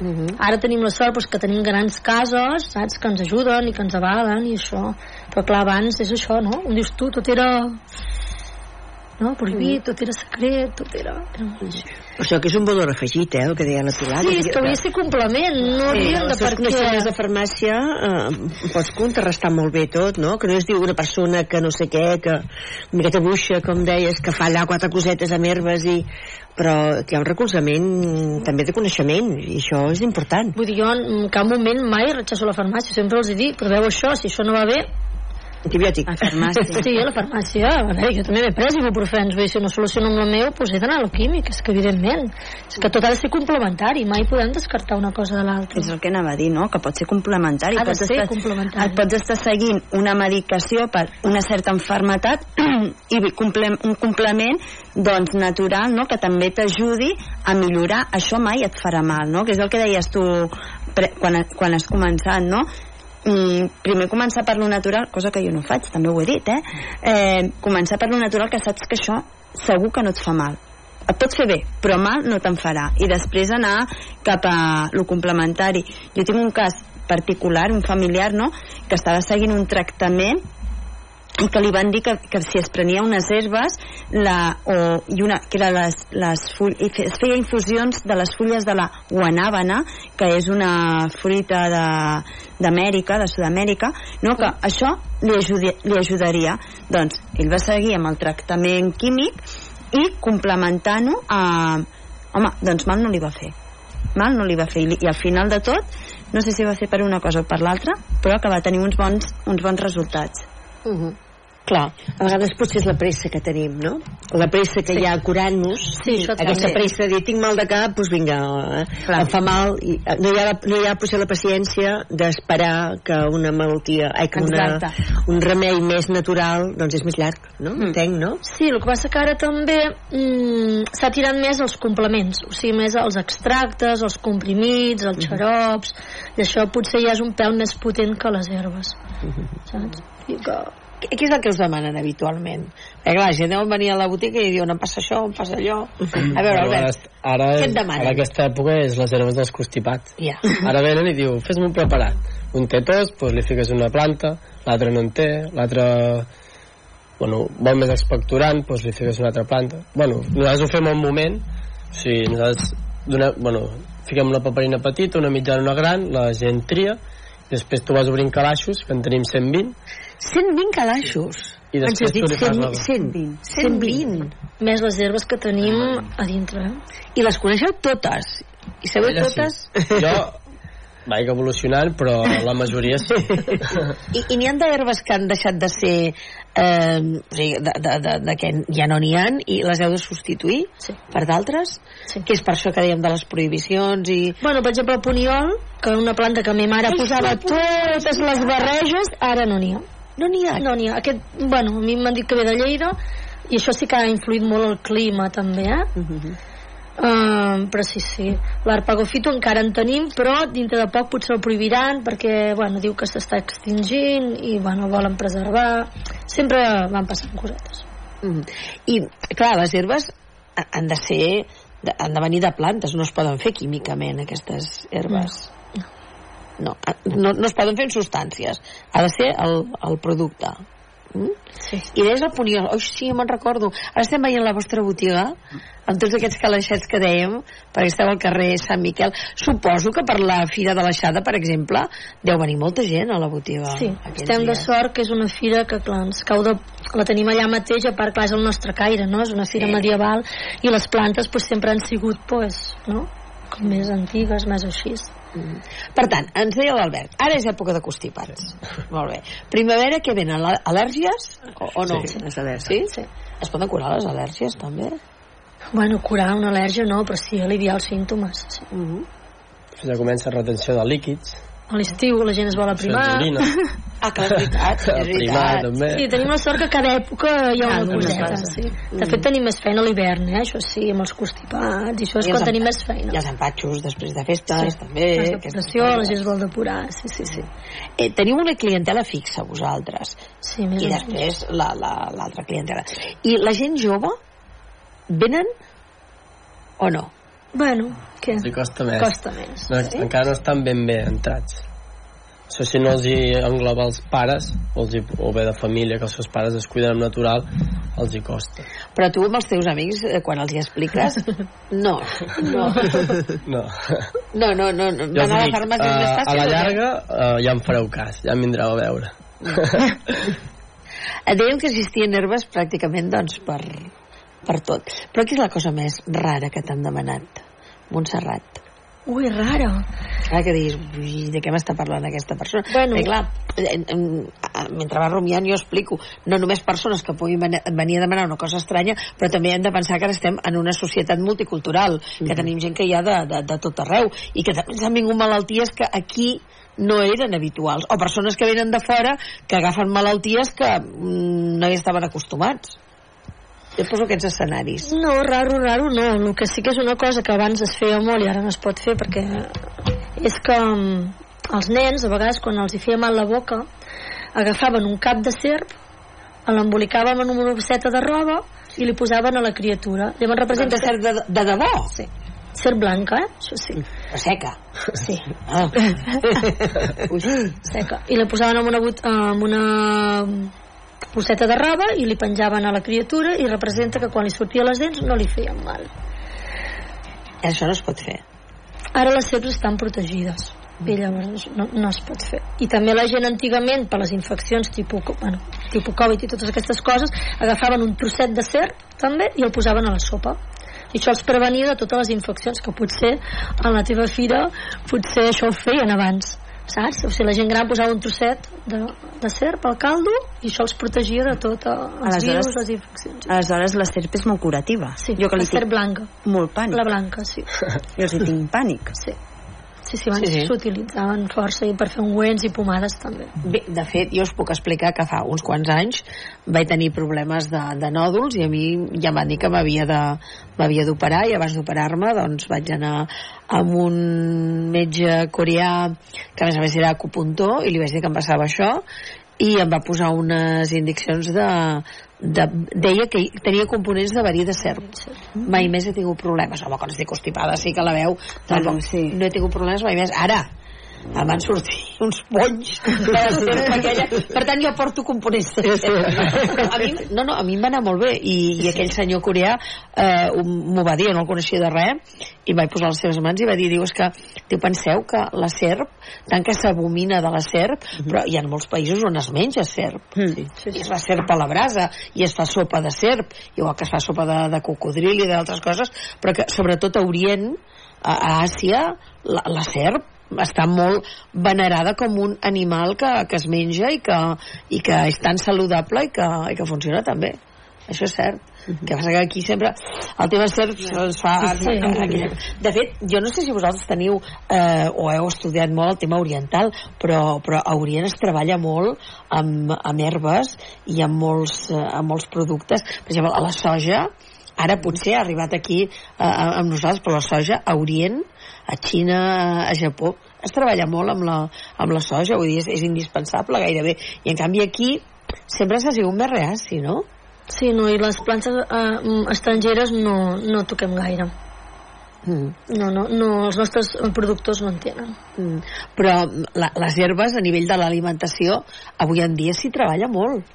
Uh -huh. Ara tenim la sort doncs, que tenim grans cases, saps, que ens ajuden i que ens avalen i això. Però clar, abans és això, no? Em dius tu, tot era no? prohibit, tot era secret, tot era... Per això que és un valor afegit, eh, el que deia la Pilar. Sí, és que hauria de ser complement, no hauríem de els teus per què... de farmàcia eh, pots contrarrestar molt bé tot, no? Que no es diu una persona que no sé què, que una miqueta buixa, com deies, que fa allà quatre cosetes amb herbes i... Però que hi ha un recolzament també de coneixement i això és important. Vull dir, jo en cap moment mai rechaço la farmàcia, sempre els hi dic, proveu això, si això no va bé, Antibiòtic. A farmàcia. Sí, a la farmàcia. A veure, jo també m'he pres ibuprofens. Vull dir, si no soluciono amb la meu, doncs he d'anar a l'alquímic. És que, evidentment, és que tot ha de ser complementari. Mai podem descartar una cosa de l'altra. És el que anava a dir, no? Que pot ser complementari. Ha de Pots ser estar, complementari. Et pots estar seguint una medicació per una certa enfermetat <clears throat> i comple un complement doncs, natural no? que també t'ajudi a millorar. Això mai et farà mal, no? Que és el que deies tu pre quan, quan has començat, no? Mm, primer començar per lo natural, cosa que jo no faig, també ho he dit, eh? eh començar per lo natural que saps que això segur que no et fa mal et pot fer bé, però mal no te'n farà i després anar cap a lo complementari jo tinc un cas particular, un familiar no? que estava seguint un tractament i que li van dir que, que si es prenia unes herbes la, o, i una, que era les, les full, i fe- es feia infusions de les fulles de la guanàbana que és una fruita d'Amèrica, de, de Sud-amèrica no? que això li, ajudi, li ajudaria doncs ell va seguir amb el tractament químic i complementant-ho a... home, doncs mal no li va fer mal no li va fer i, al final de tot no sé si va fer per una cosa o per l'altra però que va tenir uns bons, uns bons resultats Uh -huh. Clar, a vegades potser és la pressa que tenim, no? La pressa que sí. hi ha curant-nos, Sí, això aquesta també. pressa de dir tinc mal de cap, doncs vinga, eh, em fa mal, i eh, no hi ha, la, no hi ha potser la paciència d'esperar que una malaltia, ai, que una, un remei més natural, doncs és més llarg, no? Mm. Entenc, no? Sí, el que passa que ara també mm, s'ha tirat més els complements, o sigui, més els extractes, els comprimits, els xarops, i això potser ja és un pèl més potent que les herbes, saps? I que... Què és el que us demanen habitualment? Perquè clar, la gent deu venir a la botiga i diuen em passa això, em passa allò... A veure, Bueno, Albert, ara, què et demanen? ara aquesta època és les herbes dels constipats. Ja. Ara venen i diu, fes-me un preparat. Un té tos, doncs li fiques una planta, l'altre no en té, l'altre bueno, vol més expectorant, doncs li fiques una altra planta. Bueno, nosaltres ho fem al moment, o sigui, nosaltres dona, bueno, fiquem una paperina petita, una mitjana, una gran, la gent tria, després tu vas obrint calaixos, que en tenim 120, 120 calaixos. i Ens has després tu dit li fas 100, la... 120. 120. Més les herbes que tenim a dintre, eh? I les coneixeu totes? I sabeu Ella totes? Sí. Jo vaig evolucionant, però la majoria sí. I, i n'hi ha d'herbes que han deixat de ser eh, o sigui, de, de, de, de que ja no n'hi han i les heu de substituir Sí. per d'altres Sí. que és per això que dèiem de les prohibicions i... Bueno, per exemple, el poniol, que és una planta que ma mare Ai, posava totes les barreges, ara no n'hi ha. no n'hi ha No n'hi ha. Aquest, bueno, a mi m'han dit que ve de Lleida i això sí que ha influït molt el clima també, eh? Uh, però sí, sí. L'arpagofito encara en tenim, però dintre de poc potser el prohibiran perquè, bueno, diu que s'està extingint i, bueno, volen preservar. Sempre van passant cosetes. Mm. I, clar, les herbes ha- han de ser han de venir de plantes, no es poden fer químicament aquestes herbes no, no, no es poden fer en substàncies ha de ser el, el producte mm? sí. i deies el poniol, oh sí, me'n recordo ara estem veient la vostra botiga amb tots aquests calaixets que dèiem perquè esteu al carrer Sant Miquel suposo que per la Fira de l'Aixada per exemple, deu venir molta gent a la botiga Sí, estem de dies. sort que és una fira que clar, ens cau de... la tenim allà mateix, a part clar, és el nostre caire, no? És una fira Sí. medieval i les plantes pues, sempre han sigut pues, no? com més antigues, més així. Mm. Per tant, ens deia l'Albert, ara és època de constipats. Molt bé. Primavera, què venen? Al- Al·lèrgies o, o no? Sí, les al·lèrgies. Sí? Sí. Es poden curar les al·lèrgies, també? Bueno, curar una al·lèrgia no, però sí aliviar els símptomes. Sí. Mm -hmm. Ja comença retenció de líquids. A l'estiu la gent es vol aprimar. <laughs> Ah, que és veritat, és Primar, veritat. Sí, tenim la sort que cada època hi ha una coseta, cosa. sí. De fet, tenim més feina a l'hivern, eh? això sí, amb els constipats, i això és I quan tenim més feina. I els empatxos després de festes, Sí. també. Aquestes depuració, la gent es vol depurar, sí, sí, sí. Eh, teniu una clientela fixa, vosaltres. Sí, més I després l'altra la, l'altra clientela. I la gent jove venen o no? Bueno, què? Els hi costa més. Costa més. No, Sí? Encara no estan ben bé entrats. Això si no els hi engloba els pares, o, els hi, o bé de família, que els seus pares es cuiden amb natural, els hi costa. Però tu amb els teus amics, eh, quan els hi expliques, <laughs> no, no, No. no, no, no, no. Jo van us a la farmàcia eh, més a la llarga eh, ja em fareu cas, ja em vindreu a veure. <laughs> <laughs> Eh, Dèiem que existien herbes pràcticament doncs, per, per tot. Però què és la cosa més rara que t'han demanat, Montserrat? Ui, rara. Clar que diguis, "Ui, de què m'està parlant aquesta persona? Bueno. Perquè, clar, en, en, mentre va rumiant jo explico, no només persones que puguin ven- venir a demanar una cosa estranya, però també hem de pensar que ara estem en una societat multicultural, que tenim gent que hi ha de, de, de tot arreu, i que també ens han vingut malalties que aquí no eren habituals, o persones que venen de fora que agafen malalties que mm, no hi estaven acostumats. Jo poso aquests escenaris. No, raro, raro no. El que sí que és una cosa que abans es feia molt i ara no es pot fer perquè és que mm, els nens, a vegades quan els hi feia mal la boca, agafaven un cap de serp, l'embolicàvem en una bosseta de roba i li posaven a la criatura. Llavors representa... De serp de, de debò? Sí. Serp blanca, eh? Això sí. O seca. Sí. Ah. <laughs> Ui. Seca. I la posaven en una, en una bosseta de roba i li penjaven a la criatura i representa que quan li sortia les dents no li feien mal. Això no es pot fer. Ara les serps estan protegides i llavors no, no es pot fer i també la gent antigament per les infeccions tipus, bueno, tipus Covid i totes aquestes coses agafaven un trosset de serp també i el posaven a la sopa i això els prevenia de totes les infeccions que potser a la teva fira potser això ho feien abans saps? O sigui, la gent gran posava un trosset de, de serp al caldo i això els protegia de tot eh, els Aleshores- virus, les infeccions Aleshores la serp és molt curativa. sí, jo que la serp tinc blanca molt pànic. la blanca, sí Jo els hi tinc pànic. Sí. Sí, sí, abans Sí, sí. s'utilitzaven força i per fer ungüents i pomades també. Bé, de fet, jo us puc explicar que fa uns quants anys vaig tenir problemes de, de nòduls i a mi ja em van dir que m'havia de m'havia d'operar i abans d'operar-me doncs vaig anar amb un metge coreà que a més a més era acupuntor i li vaig dir que em passava això i em va posar unes indicacions de, de, deia que tenia components de verí de serp. Mai més he tingut problemes. Home quan estic constipada sí que la veu. Doncs, sí. no he tingut problemes mai més. Ara em van sortir uns bonys de la serp aquella. per tant jo porto components. De serp. a mi, no, no, a mi em va anar molt bé. I, i aquell senyor coreà eh, m'ho va dir, no el coneixia de res i vaig posar les seves mans i va dir diu, és que diu, penseu que la serp tant que s'abomina de la serp però hi ha molts països on es menja serp. Mm. i es fa serp a la brasa i es fa sopa de serp igual que es fa sopa de, de cocodril i d'altres coses però que sobretot a Orient a, a Àsia la, la serp està molt venerada com un animal que, que es menja i que, i que és tan saludable i que, i que funciona també. Això és cert. Que passa que aquí sempre el tema serp es fa Sí. de fet, jo no sé si vosaltres teniu eh, o heu estudiat molt el tema oriental però, però a Orient es treballa molt amb, amb herbes i amb molts, eh, amb molts productes. Per exemple, a la soja ara potser ha arribat aquí eh, amb nosaltres, però la soja a Orient, a Xina, a Japó, es treballa molt amb la, amb la soja, vull dir, és, és indispensable gairebé. I en canvi aquí sempre s'ha sigut més reaci, no? Sí, no, i les plantes eh, estrangeres no, no toquem gaire. Mm. No, no, no, els nostres productors no en tenen. Mm. Però la, les herbes a nivell de l'alimentació avui en dia s'hi treballa molt.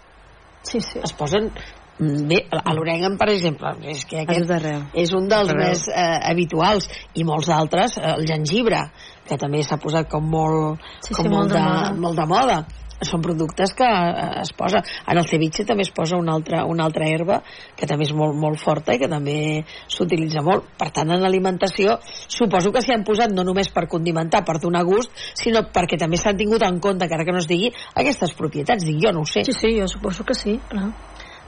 Sí, sí. Es posen mm, bé, a l'orèngan, per exemple, és que aquest és un dels Arreu. més eh, habituals i molts altres, eh, el gengibre que també s'ha posat com molt, Sí, com sí, molt, molt de de, moda. molt de moda són productes que eh, es posa en el ceviche també es posa una altra, una altra herba que també és molt, molt forta i que també s'utilitza molt per tant en alimentació suposo que s'hi han posat no només per condimentar, per donar gust sinó perquè també s'han tingut en compte encara que no es digui aquestes propietats, dic jo no ho sé Sí, sí, jo suposo que sí, clar.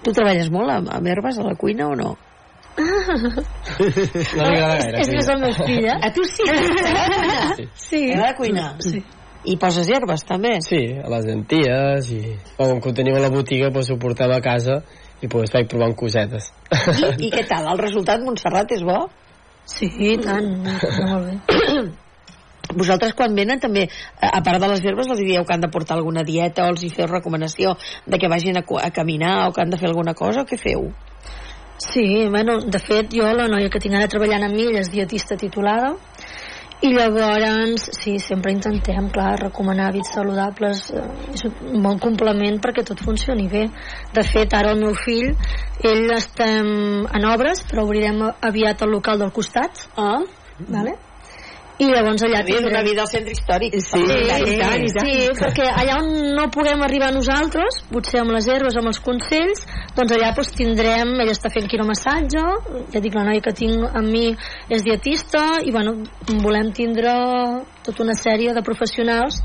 Tu treballes molt amb, amb herbes a la cuina o no? No li agrada gaire. és més el meu fill, eh? a tu sí? Sí. Sí. T'agrada cuinar? Sí. i poses herbes també? Sí, a les lenties i... Com que ho tenim a la botiga, doncs ho portem a casa i doncs vaig provant cosetes. I, i què tal? El resultat, Montserrat, és bo? Sí, i tant, molt bé. <coughs> Vosaltres quan venen també, a part de les herbes, els dieu que han de portar alguna dieta o els hi feu recomanació de que vagin a, a caminar o que han de fer alguna cosa o què feu? Sí, bueno, de fet, jo, la noia que tinc ara treballant amb mi, ella és dietista titulada, i llavors, sí, sempre intentem, clar, recomanar hàbits saludables, eh, és un bon complement perquè tot funcioni bé. De fet, ara el meu fill, ell estem en obres, però obrirem aviat el local del costat, Ah, vale? I llavors allà és una vida al centre històric. Sí, Sí, i tant, i tant. sí, perquè allà on no puguem arribar nosaltres, potser amb les herbes, amb els consells, doncs allà doncs, tindrem, ella està fent quiromassatge, ja dic, la noia que tinc amb mi és dietista, i bueno, volem tindre tota una sèrie de professionals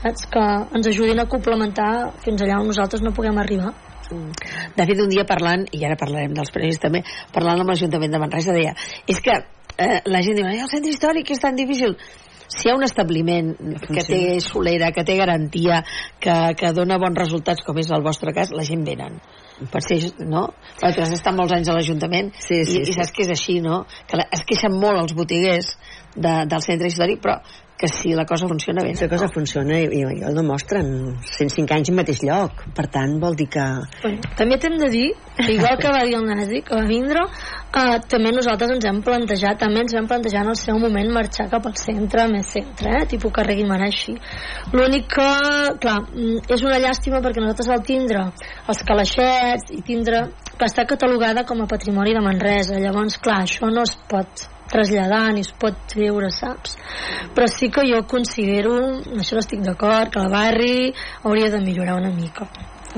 saps, que ens ajudin a complementar fins allà on nosaltres no puguem arribar. De fet, un dia parlant, i ara parlarem dels premis també, parlant amb l'Ajuntament de Manresa, deia, és que eh, la gent diu, "Ai, el centre històric és tan difícil. Si hi ha un establiment que té solera, que té garantia, que, que dona bons resultats, com és el vostre cas, la gent venen. Per ser, no? Però tu has estat molts anys a l'Ajuntament Sí, sí, i, i sí. saps que és així, no? Que la, es queixen molt els botiguers de, del centre històric, però que si la cosa funciona bé. La cosa funciona i, i ho demostren 105 anys al mateix lloc per tant vol dir que Bueno, també t'hem de dir que igual que va dir el Nasi que va vindre eh, també nosaltres ens hem plantejat també ens vam plantejar en el seu moment marxar cap al centre, més centre, eh? tipus carrer Guimarà així l'únic que, clar, mm, és una llàstima perquè nosaltres al tindre els calaixets i tindre que està catalogada com a patrimoni de Manresa llavors, clar, això no es pot traslladar ni es pot treure, saps? Però sí que jo considero, això estic d'acord, que el barri hauria de millorar una mica.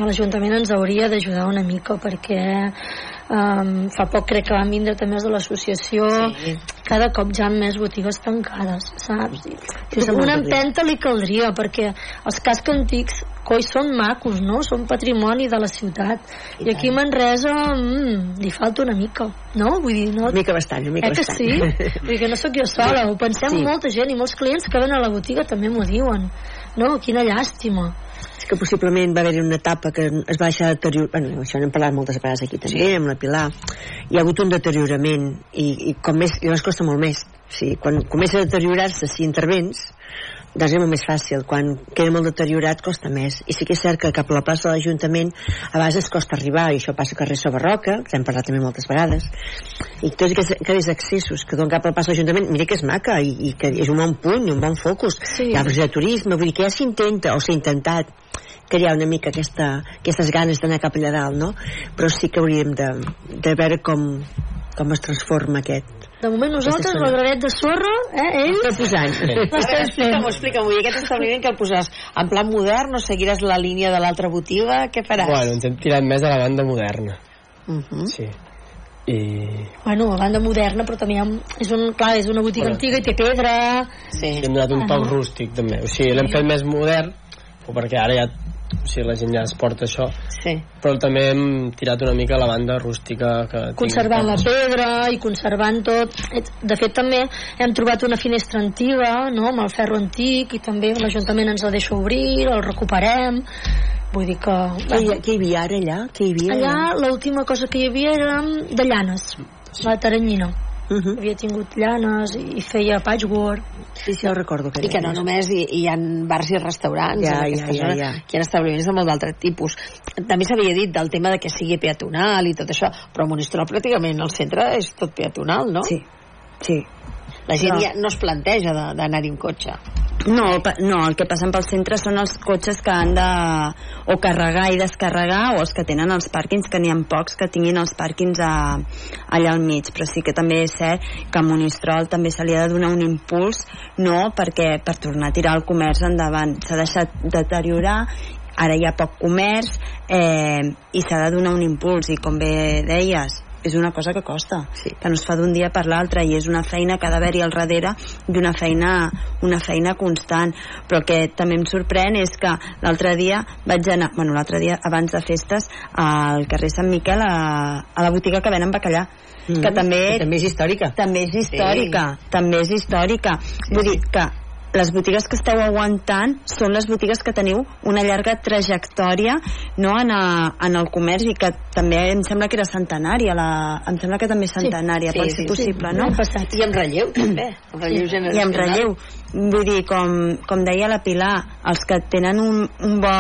L'Ajuntament ens hauria d'ajudar una mica perquè um, fa poc crec que van vindre també els de l'associació Sí. cada cop ja amb més botigues tancades saps? I, és el una empenta li caldria perquè els cascs antics coi són macos no? són patrimoni de la ciutat i, aquí a Manresa mm, li falta una mica no? Vull dir, no, una mica bastant, una mica eh que bastant sí? <laughs> Vull dir que no sóc jo sola, ho pensem Sí. molta gent i molts clients que ven a la botiga també m'ho diuen. No, quina llàstima. Que possiblement va haver-hi una etapa que es va deixar de deteriorar bueno, això n'hem parlat moltes vegades aquí també, sí. amb la Pilar hi ha hagut un deteriorament i, i com més, llavors costa molt més o sigui, quan comença a deteriorar-se si intervens doncs és molt més fàcil quan queda molt deteriorat costa més i sí que és cert que cap a la plaça de l'Ajuntament a vegades costa arribar i això passa a carrer Sobarroca que hem parlat també moltes vegades i tots aquests, aquests accessos que donen cap a la plaça de l'Ajuntament mira que és maca i, i que és un bon punt un bon focus Sí. hi ha de turisme vull dir que ja s'intenta o s'ha intentat crear una mica aquesta, aquestes ganes d'anar cap allà dalt no? però sí que hauríem de, de veure com, com es transforma aquest De moment nosaltres, el granet de sorra, eh, ells Està posant. <laughs> Explica'm-ho. I aquest establiment que el posaràs en plan modern o seguiràs la línia de l'altra botiga? Què faràs? Bueno, ens hem tirat més a la banda moderna. Uh -huh. Sí. I Bueno, a banda moderna, però també és, un, clar, és una botiga Bueno. antiga i té pedra. Sí. hi hem donat un Ah, toc no? rústic també. O sigui, l'hem fet més modern, o perquè ara ja o sigui, la gent ja es porta això, sí. però també hem tirat una mica a la banda rústica que conservant la tocs. pedra i conservant tot de fet també hem trobat una finestra antiga no? amb el ferro antic i també l'Ajuntament ens la deixa obrir el recuperem vull dir que... Hi, què hi havia ara allà? Què hi havia Allà l'última cosa que hi havia era de llanes, la taranyina. Uh -huh. Havia tingut llanes i feia patchwork. Sí, sí, ho recordo. I que no només hi, hi ha bars i restaurants Ja, en aquesta ja, ja, zona, ja. que hi ha establiments de molt d'altre tipus. També s'havia dit del tema de que sigui peatonal i tot això, però Monistrol pràcticament el centre és tot peatonal, no? Sí, sí. La gent No. ja no es planteja d'anar-hi en cotxe. No, no, el que passen pel centre són els cotxes que han de o carregar i descarregar o els que tenen els pàrquings, que n'hi ha pocs que tinguin els pàrquings a, allà al mig, però sí que també és cert que a Monistrol també se li ha de donar un impuls, no perquè per tornar a tirar el comerç endavant s'ha deixat deteriorar ara hi ha poc comerç eh, i s'ha de donar un impuls i com bé deies és una cosa que costa, sí. que no es fa d'un dia per l'altre i és una feina que ha d'haver-hi al darrere d'una feina, una feina constant però el que també em sorprèn és que l'altre dia vaig anar bueno, l'altre dia abans de festes al carrer Sant Miquel a, a la botiga que venen bacallà Mm, que també, que també és històrica també és històrica, sí. també és històrica. Sí, Vull dir que les botigues que esteu aguantant són les botigues que teniu una llarga trajectòria no, en, a, en el comerç i que també em sembla que era centenària la, em sembla que també és centenària Sí, pot sí, ser sí. possible, Sí, no? passat. I amb relleu, <clears throat> també. Amb relleu i generacional. amb relleu vull dir, com, com deia la Pilar els que tenen un, un bo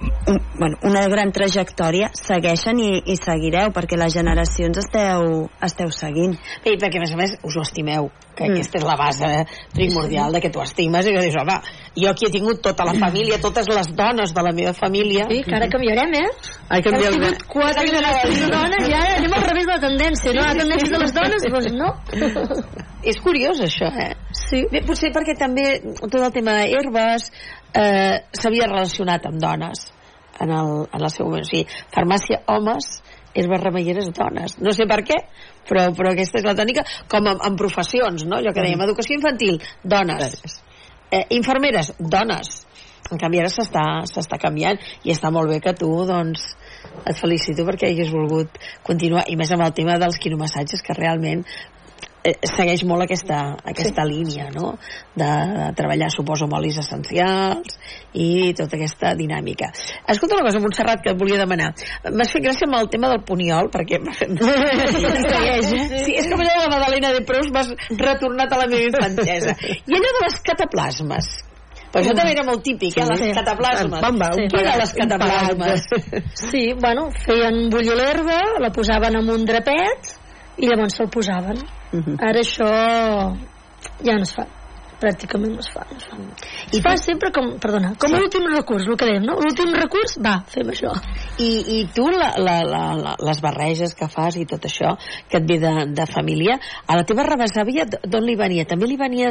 un, bueno, una gran trajectòria segueixen i, i seguireu perquè les generacions esteu, esteu seguint Bé, i perquè a més a més us ho estimeu que Mm. aquesta és la base primordial de que tu estimes i que dius, home, jo aquí he tingut tota la família, totes les dones de la meva família Sí, que ara canviarem, eh? Ai, Hem canvieu tingut quatre generacions de dones i ara anem al revés de la tendència, no? La tendència de les dones, doncs no. és curiós això, eh? Sí. Bé, potser perquè també tot el tema d'herbes eh, s'havia relacionat amb dones en el, en el seu moment. O sigui, farmàcia homes, herbes remeieres dones. No sé per què, però, però aquesta és la tònica, com en, en professions, no? Allò que dèiem, educació infantil, dones. Eh, infermeres, dones. En canvi ara s'està canviant i està molt bé que tu, doncs, et felicito perquè hagis volgut continuar, i més amb el tema dels quinomassatges, que realment segueix molt aquesta, aquesta sí. línia no? de, de treballar suposo amb olis essencials i tota aquesta dinàmica escolta una cosa Montserrat que et volia demanar m'has fet gràcia amb el tema del puniol perquè <laughs> segueix, eh? sí, és com allò de la Madalena de Proust m'has retornat a la meva infantesa i allò de les cataplasmes però això també era molt típic, eh, les Sí. cataplasmes. Bamba, Sí. Què eren les cataplasmes? Sí, bueno, feien bullir l'herba, la posaven en un drapet i llavors se'l posaven. Ara això ja no es fa pràcticament no es fa, no es fa. I fa sempre com, perdona, com sí. l'últim recurs, el que dèiem, no? L'últim recurs, va, fem això. I, i tu la, la, la, les barreges que fas i tot això que et ve de, de família a la teva rebesàvia d'on li venia? també li venia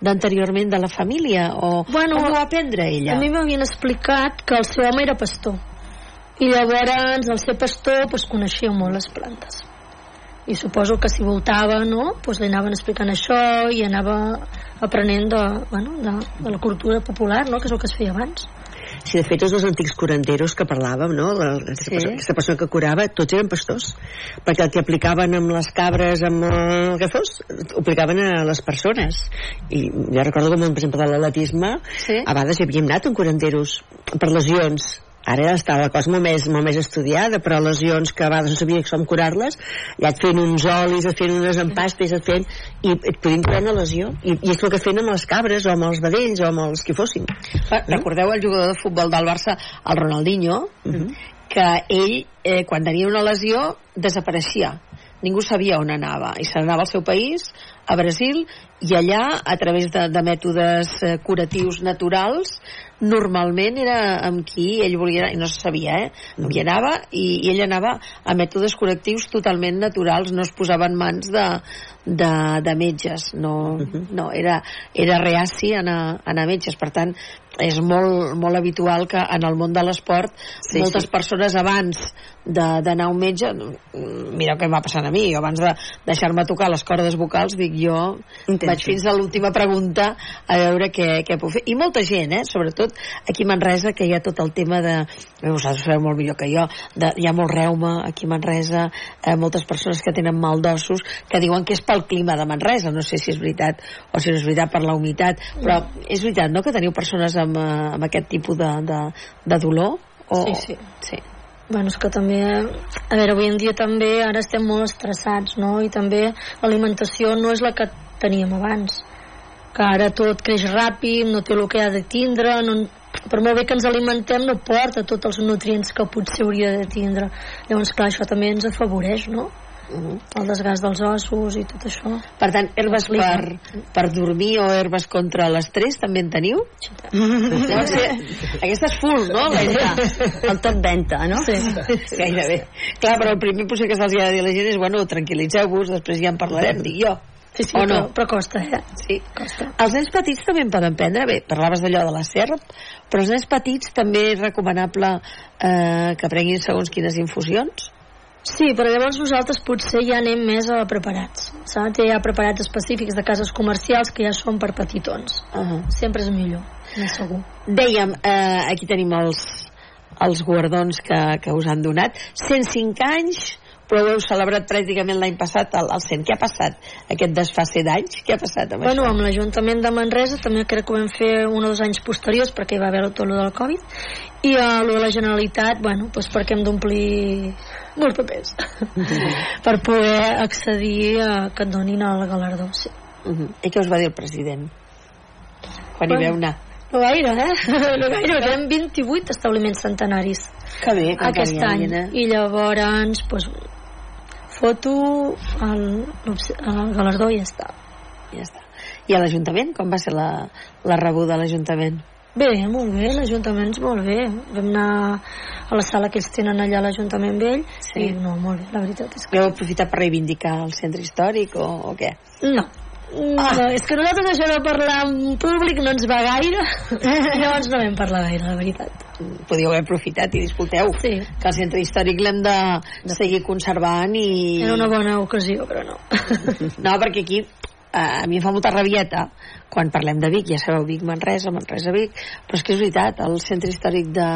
d'anteriorment de, de la família? o Bueno, ho va aprendre ella? A mi m'havien explicat que el seu home era pastor. I llavors, al ser pastor, pues, coneixia molt les plantes. I suposo que si voltava, no?, pues, li anaven explicant això i anava aprenent de, bueno, de, de la cultura popular, no?, que és el que es feia abans. Sí, de fet, els dos antics curanderos que parlàvem, no? La, aquesta, Sí. persona, aquesta persona que curava, tots eren pastors. Perquè el que aplicaven amb les cabres, amb el que fos, ho aplicaven a les persones. I jo recordo com, per exemple, de l'atletisme, Sí. a vegades hi havíem anat amb curanderos per lesions. Ara està la cosa molt més, molt més estudiada, però lesions que a vegades no sabia com curar-les, ja et feien uns olis, et feien unes empastes, et feien... i et podien curar una lesió. I, I és el que feien amb les cabres, o amb els vedells, o amb els que fossin. Recordeu el jugador de futbol del Barça, el Ronaldinho, que ell, eh, quan tenia una lesió, desapareixia. Ningú sabia on anava. I se n'anava al seu país, a Brasil, i allà, a través de, de mètodes eh, curatius naturals, normalment era amb qui ell volia anar, i no se sabia, eh? Amb qui anava, i, i ell anava a mètodes curatius totalment naturals, no es posava en mans de, de, de metges, no, no era, era reaci a anar, a anar a metges, per tant, és molt, molt habitual que en el món de l'esport Sí, moltes sí. persones abans d'anar a un metge mira què em va passant a mi jo abans de deixar-me tocar les cordes vocals dic jo Intento. vaig fins a l'última pregunta a veure què, què puc fer i molta gent, eh? sobretot aquí a Manresa que hi ha tot el tema de vosaltres sabeu molt millor que jo de, hi ha molt reuma aquí a Manresa eh, moltes persones que tenen mal d'ossos que diuen que és pel clima de Manresa no sé si és veritat o si no és veritat per la humitat però és veritat no que teniu persones amb, amb, eh, amb aquest tipus de, de, de dolor? O... Sí, sí. sí. Bueno, és que també, a veure, avui en dia també ara estem molt estressats, no? I també l'alimentació no és la que teníem abans. Que ara tot creix ràpid, no té el que ha de tindre, no, per molt bé que ens alimentem no porta tots els nutrients que potser hauria de tindre. Llavors, clar, això també ens afavoreix, no? El desgast dels ossos i tot això Per tant, herbes per, per dormir o herbes contra l'estrès també en teniu? Llavors, eh, aquesta és full, no? La El top venta, no? Sí. Gairebé. Clar, però el primer potser que se'ls ha de dir a la gent és, bueno, tranquil·litzeu-vos, després ja en parlarem, dic jo. Sí, sí, o no? però, però costa, eh? Sí. Costa. Els nens petits també en poden prendre, bé, parlaves d'allò de la SERP, però els nens petits també és recomanable eh, que prenguin segons quines infusions? Sí, però llavors nosaltres potser ja anem més a preparats, saps? Hi ha preparats específics de cases comercials que ja són per petitons. Uh -huh. Sempre és millor, més segur. Dèiem, eh, aquí tenim els, els guardons que, que us han donat. 105 anys, però ho heu celebrat pràcticament l'any passat al, al 100. Què ha passat aquest desfase d'anys? Què ha passat amb Bueno, això? amb l'Ajuntament de Manresa també crec que ho vam fer un o dos anys posteriors perquè hi va haver tot el del Covid i a lo de la Generalitat, bueno, doncs perquè hem d'omplir molts papers <laughs> per poder accedir a que et donin el galardó, sí. Uh -huh. I què us va dir el president? Quan hi Bueno. veu anar? No gaire, eh? <laughs> No gaire, perquè eren 28 establiments centenaris Que bé, que aquest hi any. eh? I llavors, doncs, foto el, el galardó i ja està. Ja està. I a l'Ajuntament? Com va ser la, la rebuda a l'Ajuntament? Bé, molt bé, l'Ajuntament és molt bé. Vam anar a la sala que ells tenen allà a l'Ajuntament vell Sí. i no, molt bé, la veritat és que... Heu aprofitat per reivindicar el centre històric o, o què? No. No, és que nosaltres això de parlar en públic no ens va gaire, llavors no vam parlar gaire, la veritat. Podíeu haver aprofitat i dir, escolteu, Sí. que el centre històric l'hem de seguir conservant i... Era una bona ocasió, però no. <laughs> No, perquè aquí eh, a mi em fa molta rabieta quan parlem de Vic, ja sabeu, Vic, Manresa, Manresa, Vic, però és que és veritat, el centre històric de,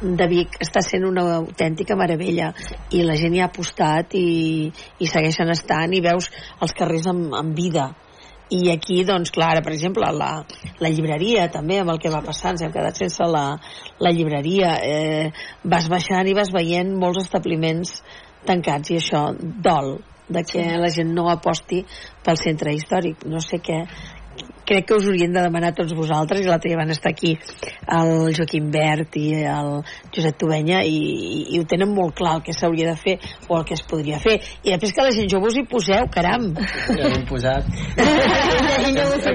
de Vic està sent una autèntica meravella i la gent hi ha apostat i, i segueixen estant i veus els carrers amb, amb vida i aquí, doncs, clar, ara, per exemple, la, la llibreria, també, amb el que va passar, ens hem quedat sense la, la llibreria. Eh, vas baixant i vas veient molts establiments tancats i això dol de que la gent no aposti pel centre històric. No sé què, crec que us haurien de demanar tots vosaltres i l'altre dia van estar aquí el Joaquim Bert i el Josep Tovenya i, i, i ho tenen molt clar el que s'hauria de fer o el que es podria fer i després que la gent jove us hi poseu caram Ja l'hem posat. ja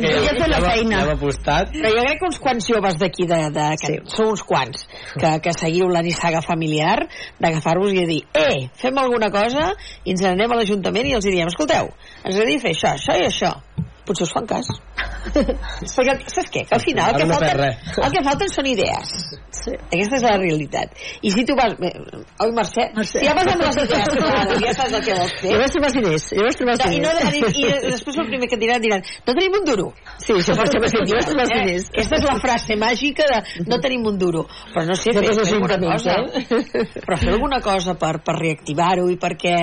ja, fer la ja, feina. Ja hem apostat. però jo crec que uns quants joves d'aquí de, de, que sí. són uns quants que, que seguiu la nissaga familiar d'agafar-vos i de dir eh, fem alguna cosa i ens n'anem a l'Ajuntament i els diem escolteu, ens agradaria fer això, això i això potser us fan cas <laughs> perquè saps què? que al final el que, falten, el que falten són idees Sí. aquesta és la realitat i si tu vas, oi Mercè? Mercè. si ja vas amb les idees ja saps el que vols fer Llavors trobes diners, llavors trobes no, i, no, diners. i, i després el primer que et diran diran no tenim un duro Sí, això per ser més llavors trobes Eh, diners. Aquesta és la frase màgica de no tenim un duro. Però no sé, fer, fer alguna cosa. eh? Però fer alguna cosa per, per reactivar-ho i perquè,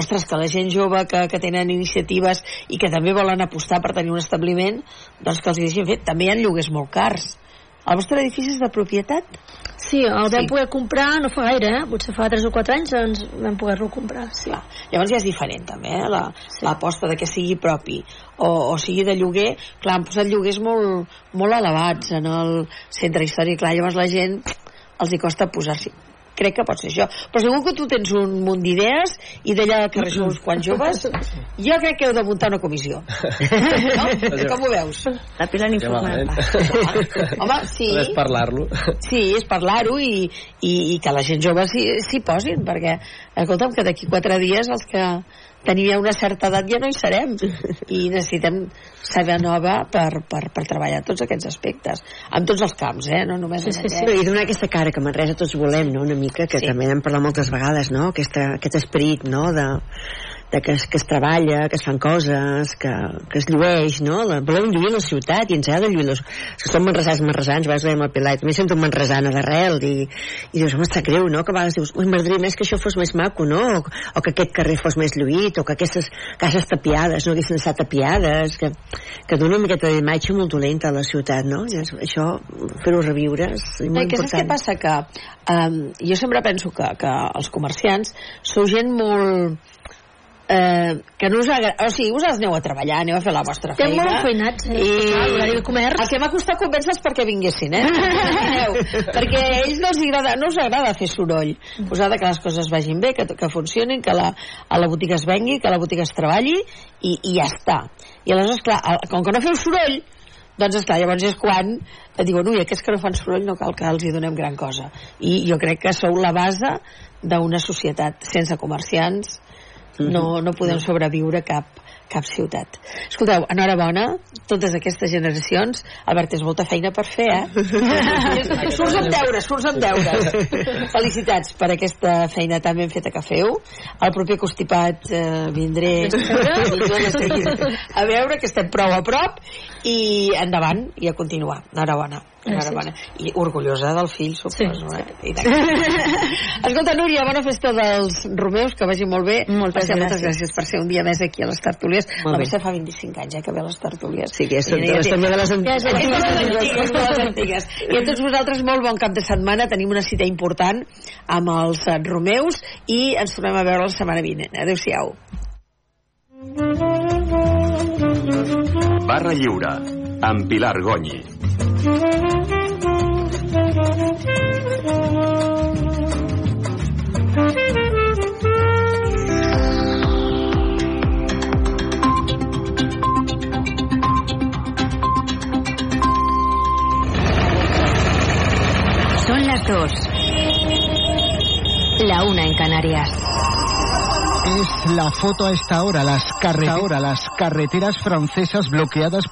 ostres, que la gent jove que, que tenen iniciatives i que també volen apostar per tenir un establiment, doncs que els hi deixin fer. També hi ha lloguers molt cars. El vostre edifici és de propietat? Sí, el vam Sí. poder comprar no fa gaire, eh? potser fa 3 o 4 anys ens vam poder-lo comprar. Sí. Clar. Llavors ja és diferent també, eh? la- l'aposta de que sigui propi o, o sigui de lloguer. Clar, han posat lloguers molt, molt elevats en el centre històric. Clar, llavors la gent els hi costa posar-s'hi. Crec que pot ser això. Però segur que tu tens un munt d'idees i d'allà que uns quants <laughs> joves, jo crec que heu de muntar una comissió. <laughs> No? Com ho veus? La Pilar Ja n'informa. malament. Home, sí. Només parlar-lo. Sí, és parlar-ho i, i, i que la gent jove s'hi posin, perquè, escolta'm, que d'aquí quatre dies els que tenim ja una certa edat ja no hi serem i necessitem saber nova per, per, per treballar tots aquests aspectes en tots els camps, eh? no només en Sí, sí. Però i donar aquesta cara que a Manresa tots volem, no? Una mica, que Sí. sí. també n'hem parlat moltes vegades, no? Aquesta, aquest esperit, no? De, de que, es, que es treballa, que es fan coses, que, que es llueix, no? La, volem lluir la ciutat i ens agrada lluir los... Que som manresans, manresans, vas amb el Pilar, també sento manresana d'arrel i, i dius, home, està greu, no? Que a vegades dius, ui, m'agradaria més que això fos més maco, no? O, o que aquest carrer fos més lluït, o que aquestes cases tapiades no haguessin estat tapiades, que, que dona una miqueta d'imatge molt dolenta a la ciutat, no? I això, fer-ho reviure és molt no, que important. saps què passa? Que um, jo sempre penso que, que els comerciants sou gent molt eh, que no us agrada, o sigui, vosaltres aneu a treballar, aneu a fer la vostra Estem feina. molt feinats, eh? I l'horari de comerç. el que m'ha costat convèncer-los perquè vinguessin, eh? <laughs> Aneu, perquè a ells no, els agrada, no us agrada fer soroll. Us agrada que les coses vagin bé, que, que funcionin, que la, a la botiga es vengui, que la botiga es treballi, i, i ja està. I aleshores, clar, el- com que no feu soroll, doncs esclar, llavors és quan et diuen, ui, aquests que no fan soroll no cal que els hi donem gran cosa. I jo crec que sou la base d'una societat sense comerciants no, no podem sobreviure cap, cap ciutat. Escolteu, enhorabona, totes aquestes generacions. Albert, és molta feina per fer, eh? <laughs> surts amb deures, surts amb deures. Felicitats per aquesta feina tan ben feta que feu. El proper constipat eh, vindré vindré a seguir. a veure que estem prou a prop i endavant i a continuar. Enhorabona. Enhorabona. I orgullosa del fill, suposo. Sí, eh? I. <laughs> Escolta, Núria, bona festa dels Romeus, que vagi molt bé. Moltes Mercè, Moltes gràcies. gràcies per ser un dia més aquí a les Tertúlies. La. Mercè fa 25 anys, eh, que ve a les Tertúlies. Sí, que és I de les, també de les Ja és antigues. De les antigues. I a tots vosaltres, molt bon cap de setmana. Tenim una cita important amb els Romeus i ens tornem a veure la setmana vinent. Adéu-siau. Barra Lliure, amb Pilar. Son las dos. La una en Canarias. Es la foto a esta hora, las, carre- ahora, las carreteras francesas bloqueadas